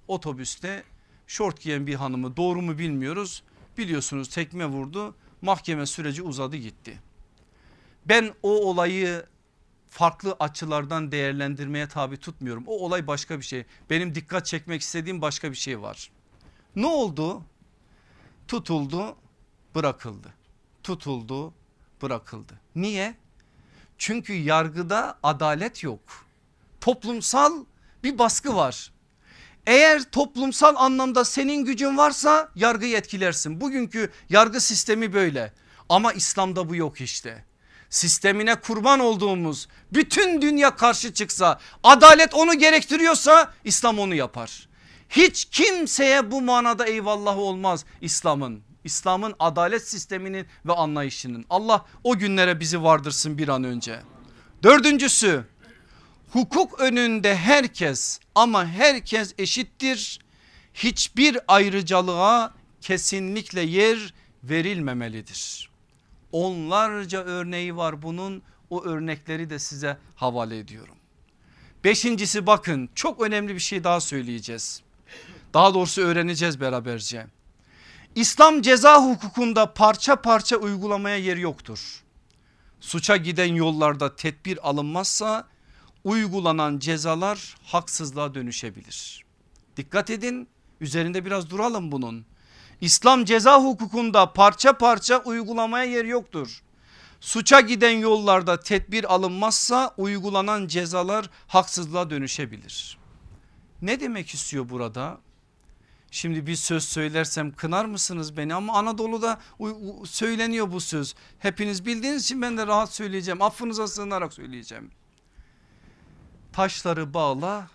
otobüste şort giyen bir hanımı doğru mu bilmiyoruz. Biliyorsunuz tekme vurdu mahkeme süreci uzadı gitti. Ben o olayı farklı açılardan değerlendirmeye tabi tutmuyorum. O olay başka bir şey. Benim dikkat çekmek istediğim başka bir şey var. Ne oldu? Tutuldu, bırakıldı. Tutuldu, bırakıldı. Niye? Çünkü yargıda adalet yok. Toplumsal bir baskı var. Eğer toplumsal anlamda senin gücün varsa yargıyı etkilersin. Bugünkü yargı sistemi böyle. Ama İslam'da bu yok işte. Sistemine kurban olduğumuz bütün dünya karşı çıksa adalet onu gerektiriyorsa İslam onu yapar. Hiç kimseye bu manada eyvallah olmaz İslam'ın. İslam'ın adalet sisteminin ve anlayışının. Allah o günlere bizi vardırsın bir an önce. Dördüncüsü hukuk önünde herkes ama herkes eşittir. Hiçbir ayrıcalığa kesinlikle yer verilmemelidir. Onlarca örneği var bunun o örnekleri de size havale ediyorum. Beşincisi bakın çok önemli bir şey daha söyleyeceğiz. Daha doğrusu öğreneceğiz beraberce. İslam ceza hukukunda parça parça uygulamaya yer yoktur. Suça giden yollarda tedbir alınmazsa uygulanan cezalar haksızlığa dönüşebilir. Dikkat edin üzerinde biraz duralım bunun. İslam ceza hukukunda parça parça uygulamaya yer yoktur. Suça giden yollarda tedbir alınmazsa uygulanan cezalar haksızlığa dönüşebilir. Ne demek istiyor burada? Şimdi bir söz söylersem kınar mısınız beni ama Anadolu'da söyleniyor bu söz. Hepiniz bildiğiniz için ben de rahat söyleyeceğim. Affınıza sığınarak söyleyeceğim. Taşları bağla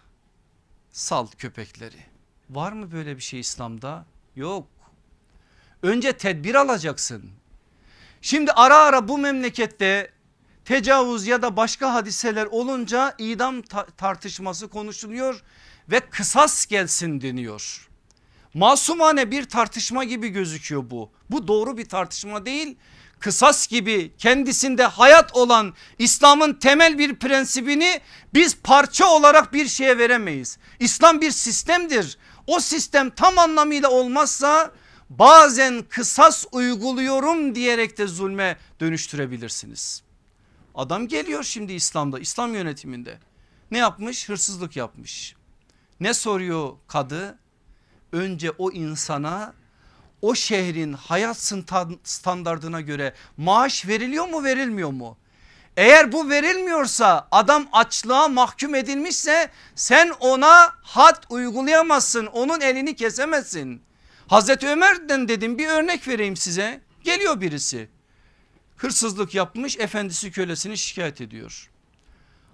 sal köpekleri. Var mı böyle bir şey İslam'da? Yok. Önce tedbir alacaksın. Şimdi ara ara bu memlekette tecavüz ya da başka hadiseler olunca idam tartışması konuşuluyor ve kısas gelsin deniyor. Masumane bir tartışma gibi gözüküyor bu. Bu doğru bir tartışma değil. Kısas gibi kendisinde hayat olan İslam'ın temel bir prensibini biz parça olarak bir şeye veremeyiz. İslam bir sistemdir. O sistem tam anlamıyla olmazsa bazen kısas uyguluyorum diyerek de zulme dönüştürebilirsiniz. Adam geliyor şimdi İslam'da İslam yönetiminde ne yapmış hırsızlık yapmış. Ne soruyor kadı? Önce o insana o şehrin hayat standardına göre maaş veriliyor mu verilmiyor mu? Eğer bu verilmiyorsa adam açlığa mahkum edilmişse sen ona had uygulayamazsın onun elini kesemezsin. Hazreti Ömer'den dedim bir örnek vereyim size. Geliyor birisi. Hırsızlık yapmış efendisi kölesini şikayet ediyor.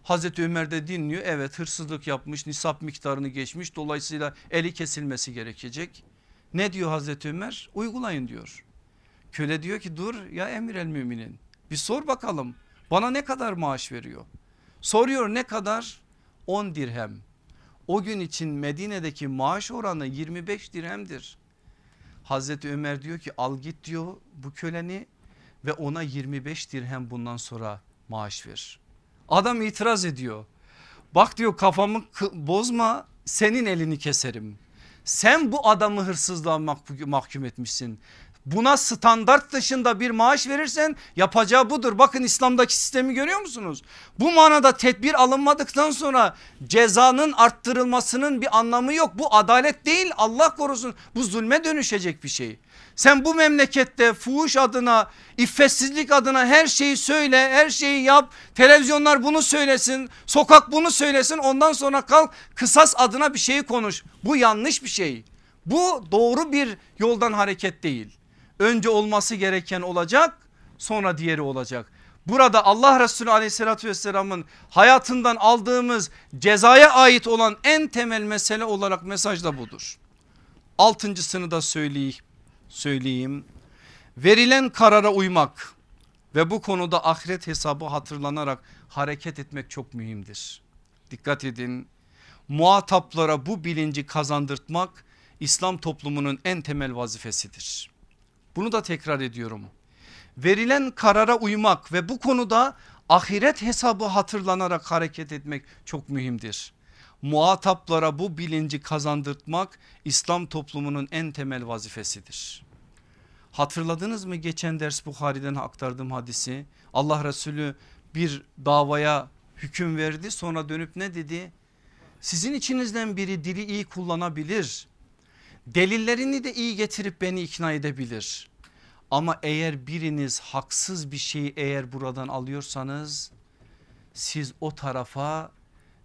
Hazreti Ömer de dinliyor. Evet hırsızlık yapmış nisap miktarını geçmiş dolayısıyla eli kesilmesi gerekecek. Ne diyor Hazreti Ömer? Uygulayın diyor. Köle diyor ki dur ya emir el müminin bir sor bakalım bana ne kadar maaş veriyor? Soruyor ne kadar? 10 dirhem. O gün için Medine'deki maaş oranı 25 dirhemdir. Hazreti Ömer diyor ki al git diyor bu köleni ve ona 25 dirhem bundan sonra maaş ver. Adam itiraz ediyor. Bak diyor kafamı bozma senin elini keserim. Sen bu adamı hırsızlığa mahkum etmişsin. Buna standart dışında bir maaş verirsen yapacağı budur. Bakın İslam'daki sistemi görüyor musunuz? Bu manada tedbir alınmadıktan sonra cezanın arttırılmasının bir anlamı yok. Bu adalet değil Allah korusun bu zulme dönüşecek bir şey. Sen bu memlekette fuhuş adına iffetsizlik adına her şeyi söyle her şeyi yap televizyonlar bunu söylesin sokak bunu söylesin ondan sonra kalk kısas adına bir şeyi konuş bu yanlış bir şey bu doğru bir yoldan hareket değil önce olması gereken olacak sonra diğeri olacak burada Allah Resulü aleyhissalatü vesselamın hayatından aldığımız cezaya ait olan en temel mesele olarak mesaj da budur altıncısını da söyleyeyim. Verilen karara uymak ve bu konuda ahiret hesabı hatırlanarak hareket etmek çok mühimdir. Dikkat edin muhataplara bu bilinci kazandırtmak İslam toplumunun en temel vazifesidir. Bunu da tekrar ediyorum. Verilen karara uymak ve bu konuda ahiret hesabı hatırlanarak hareket etmek çok mühimdir. muhataplara bu bilinci kazandırtmak İslam toplumunun en temel vazifesidir. Hatırladınız mı geçen ders Bukhari'den aktardığım hadisi? Allah Resulü bir davaya hüküm verdi sonra dönüp ne dedi? Sizin içinizden biri dili iyi kullanabilir. Delillerini de iyi getirip beni ikna edebilir. Ama eğer biriniz haksız bir şeyi eğer buradan alıyorsanız siz o tarafa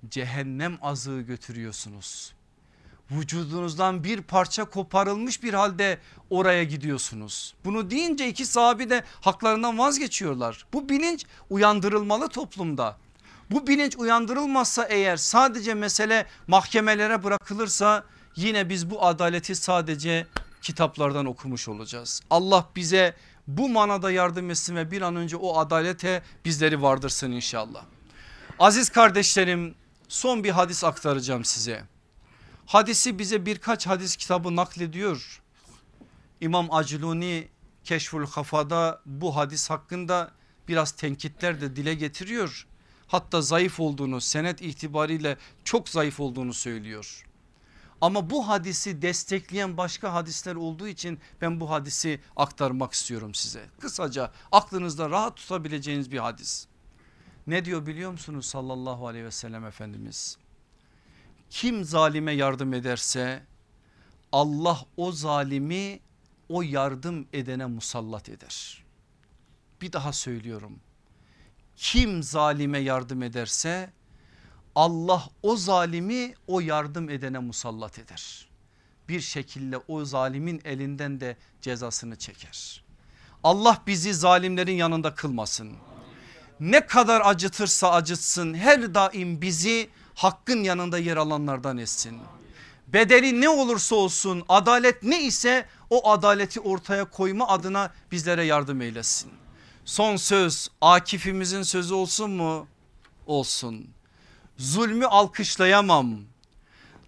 cehennem azığı götürüyorsunuz. Vücudunuzdan bir parça koparılmış bir halde oraya gidiyorsunuz. Bunu deyince iki sahabi de haklarından vazgeçiyorlar. Bu bilinç uyandırılmalı toplumda. Bu bilinç uyandırılmazsa eğer sadece mesele mahkemelere bırakılırsa yine biz bu adaleti sadece kitaplardan okumuş olacağız. Allah bize bu manada yardım etsin ve bir an önce o adalete bizleri vardırsın inşallah. Aziz kardeşlerim son bir hadis aktaracağım size. Hadisi bize birkaç hadis kitabı naklediyor. İmam Aciluni Keşful Kafa'da bu hadis hakkında biraz tenkitler de dile getiriyor. Hatta zayıf olduğunu senet itibariyle çok zayıf olduğunu söylüyor. Ama bu hadisi destekleyen başka hadisler olduğu için ben bu hadisi aktarmak istiyorum size. Kısaca aklınızda rahat tutabileceğiniz bir hadis. Ne diyor biliyor musunuz sallallahu aleyhi ve sellem Efendimiz? Kim zalime yardım ederse Allah o zalimi o yardım edene musallat eder. Bir daha söylüyorum. Kim zalime yardım ederse Allah o zalimi o yardım edene musallat eder. Bir şekilde o zalimin elinden de cezasını çeker. Allah bizi zalimlerin yanında kılmasın. Ne kadar acıtırsa acıtsın her daim bizi hakkın yanında yer alanlardan etsin. Bedeli ne olursa olsun adalet ne ise o adaleti ortaya koyma adına bizlere yardım eylesin. Son söz Akif'imizin sözü olsun mu? Olsun. Zulmü alkışlayamam.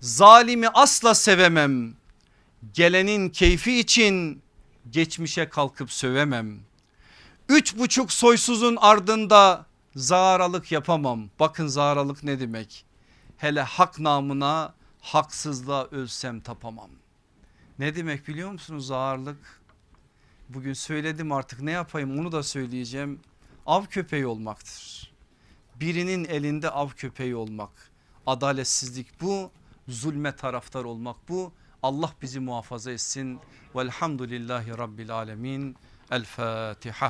Zalimi asla sevemem. Gelenin keyfi için geçmişe kalkıp sövemem. Üç buçuk soysuzun ardında zaralık yapamam. Bakın zaralık ne demek? Hele hak namına haksızlığa ölsem tapamam. Ne demek biliyor musunuz zağırlık? Bugün söyledim artık ne yapayım onu da söyleyeceğim. Av köpeği olmaktır. Birinin elinde av köpeği olmak. Adaletsizlik bu. Zulme taraftar olmak bu. Allah bizi muhafaza etsin. Velhamdülillahi Rabbil Alemin. El Fatiha.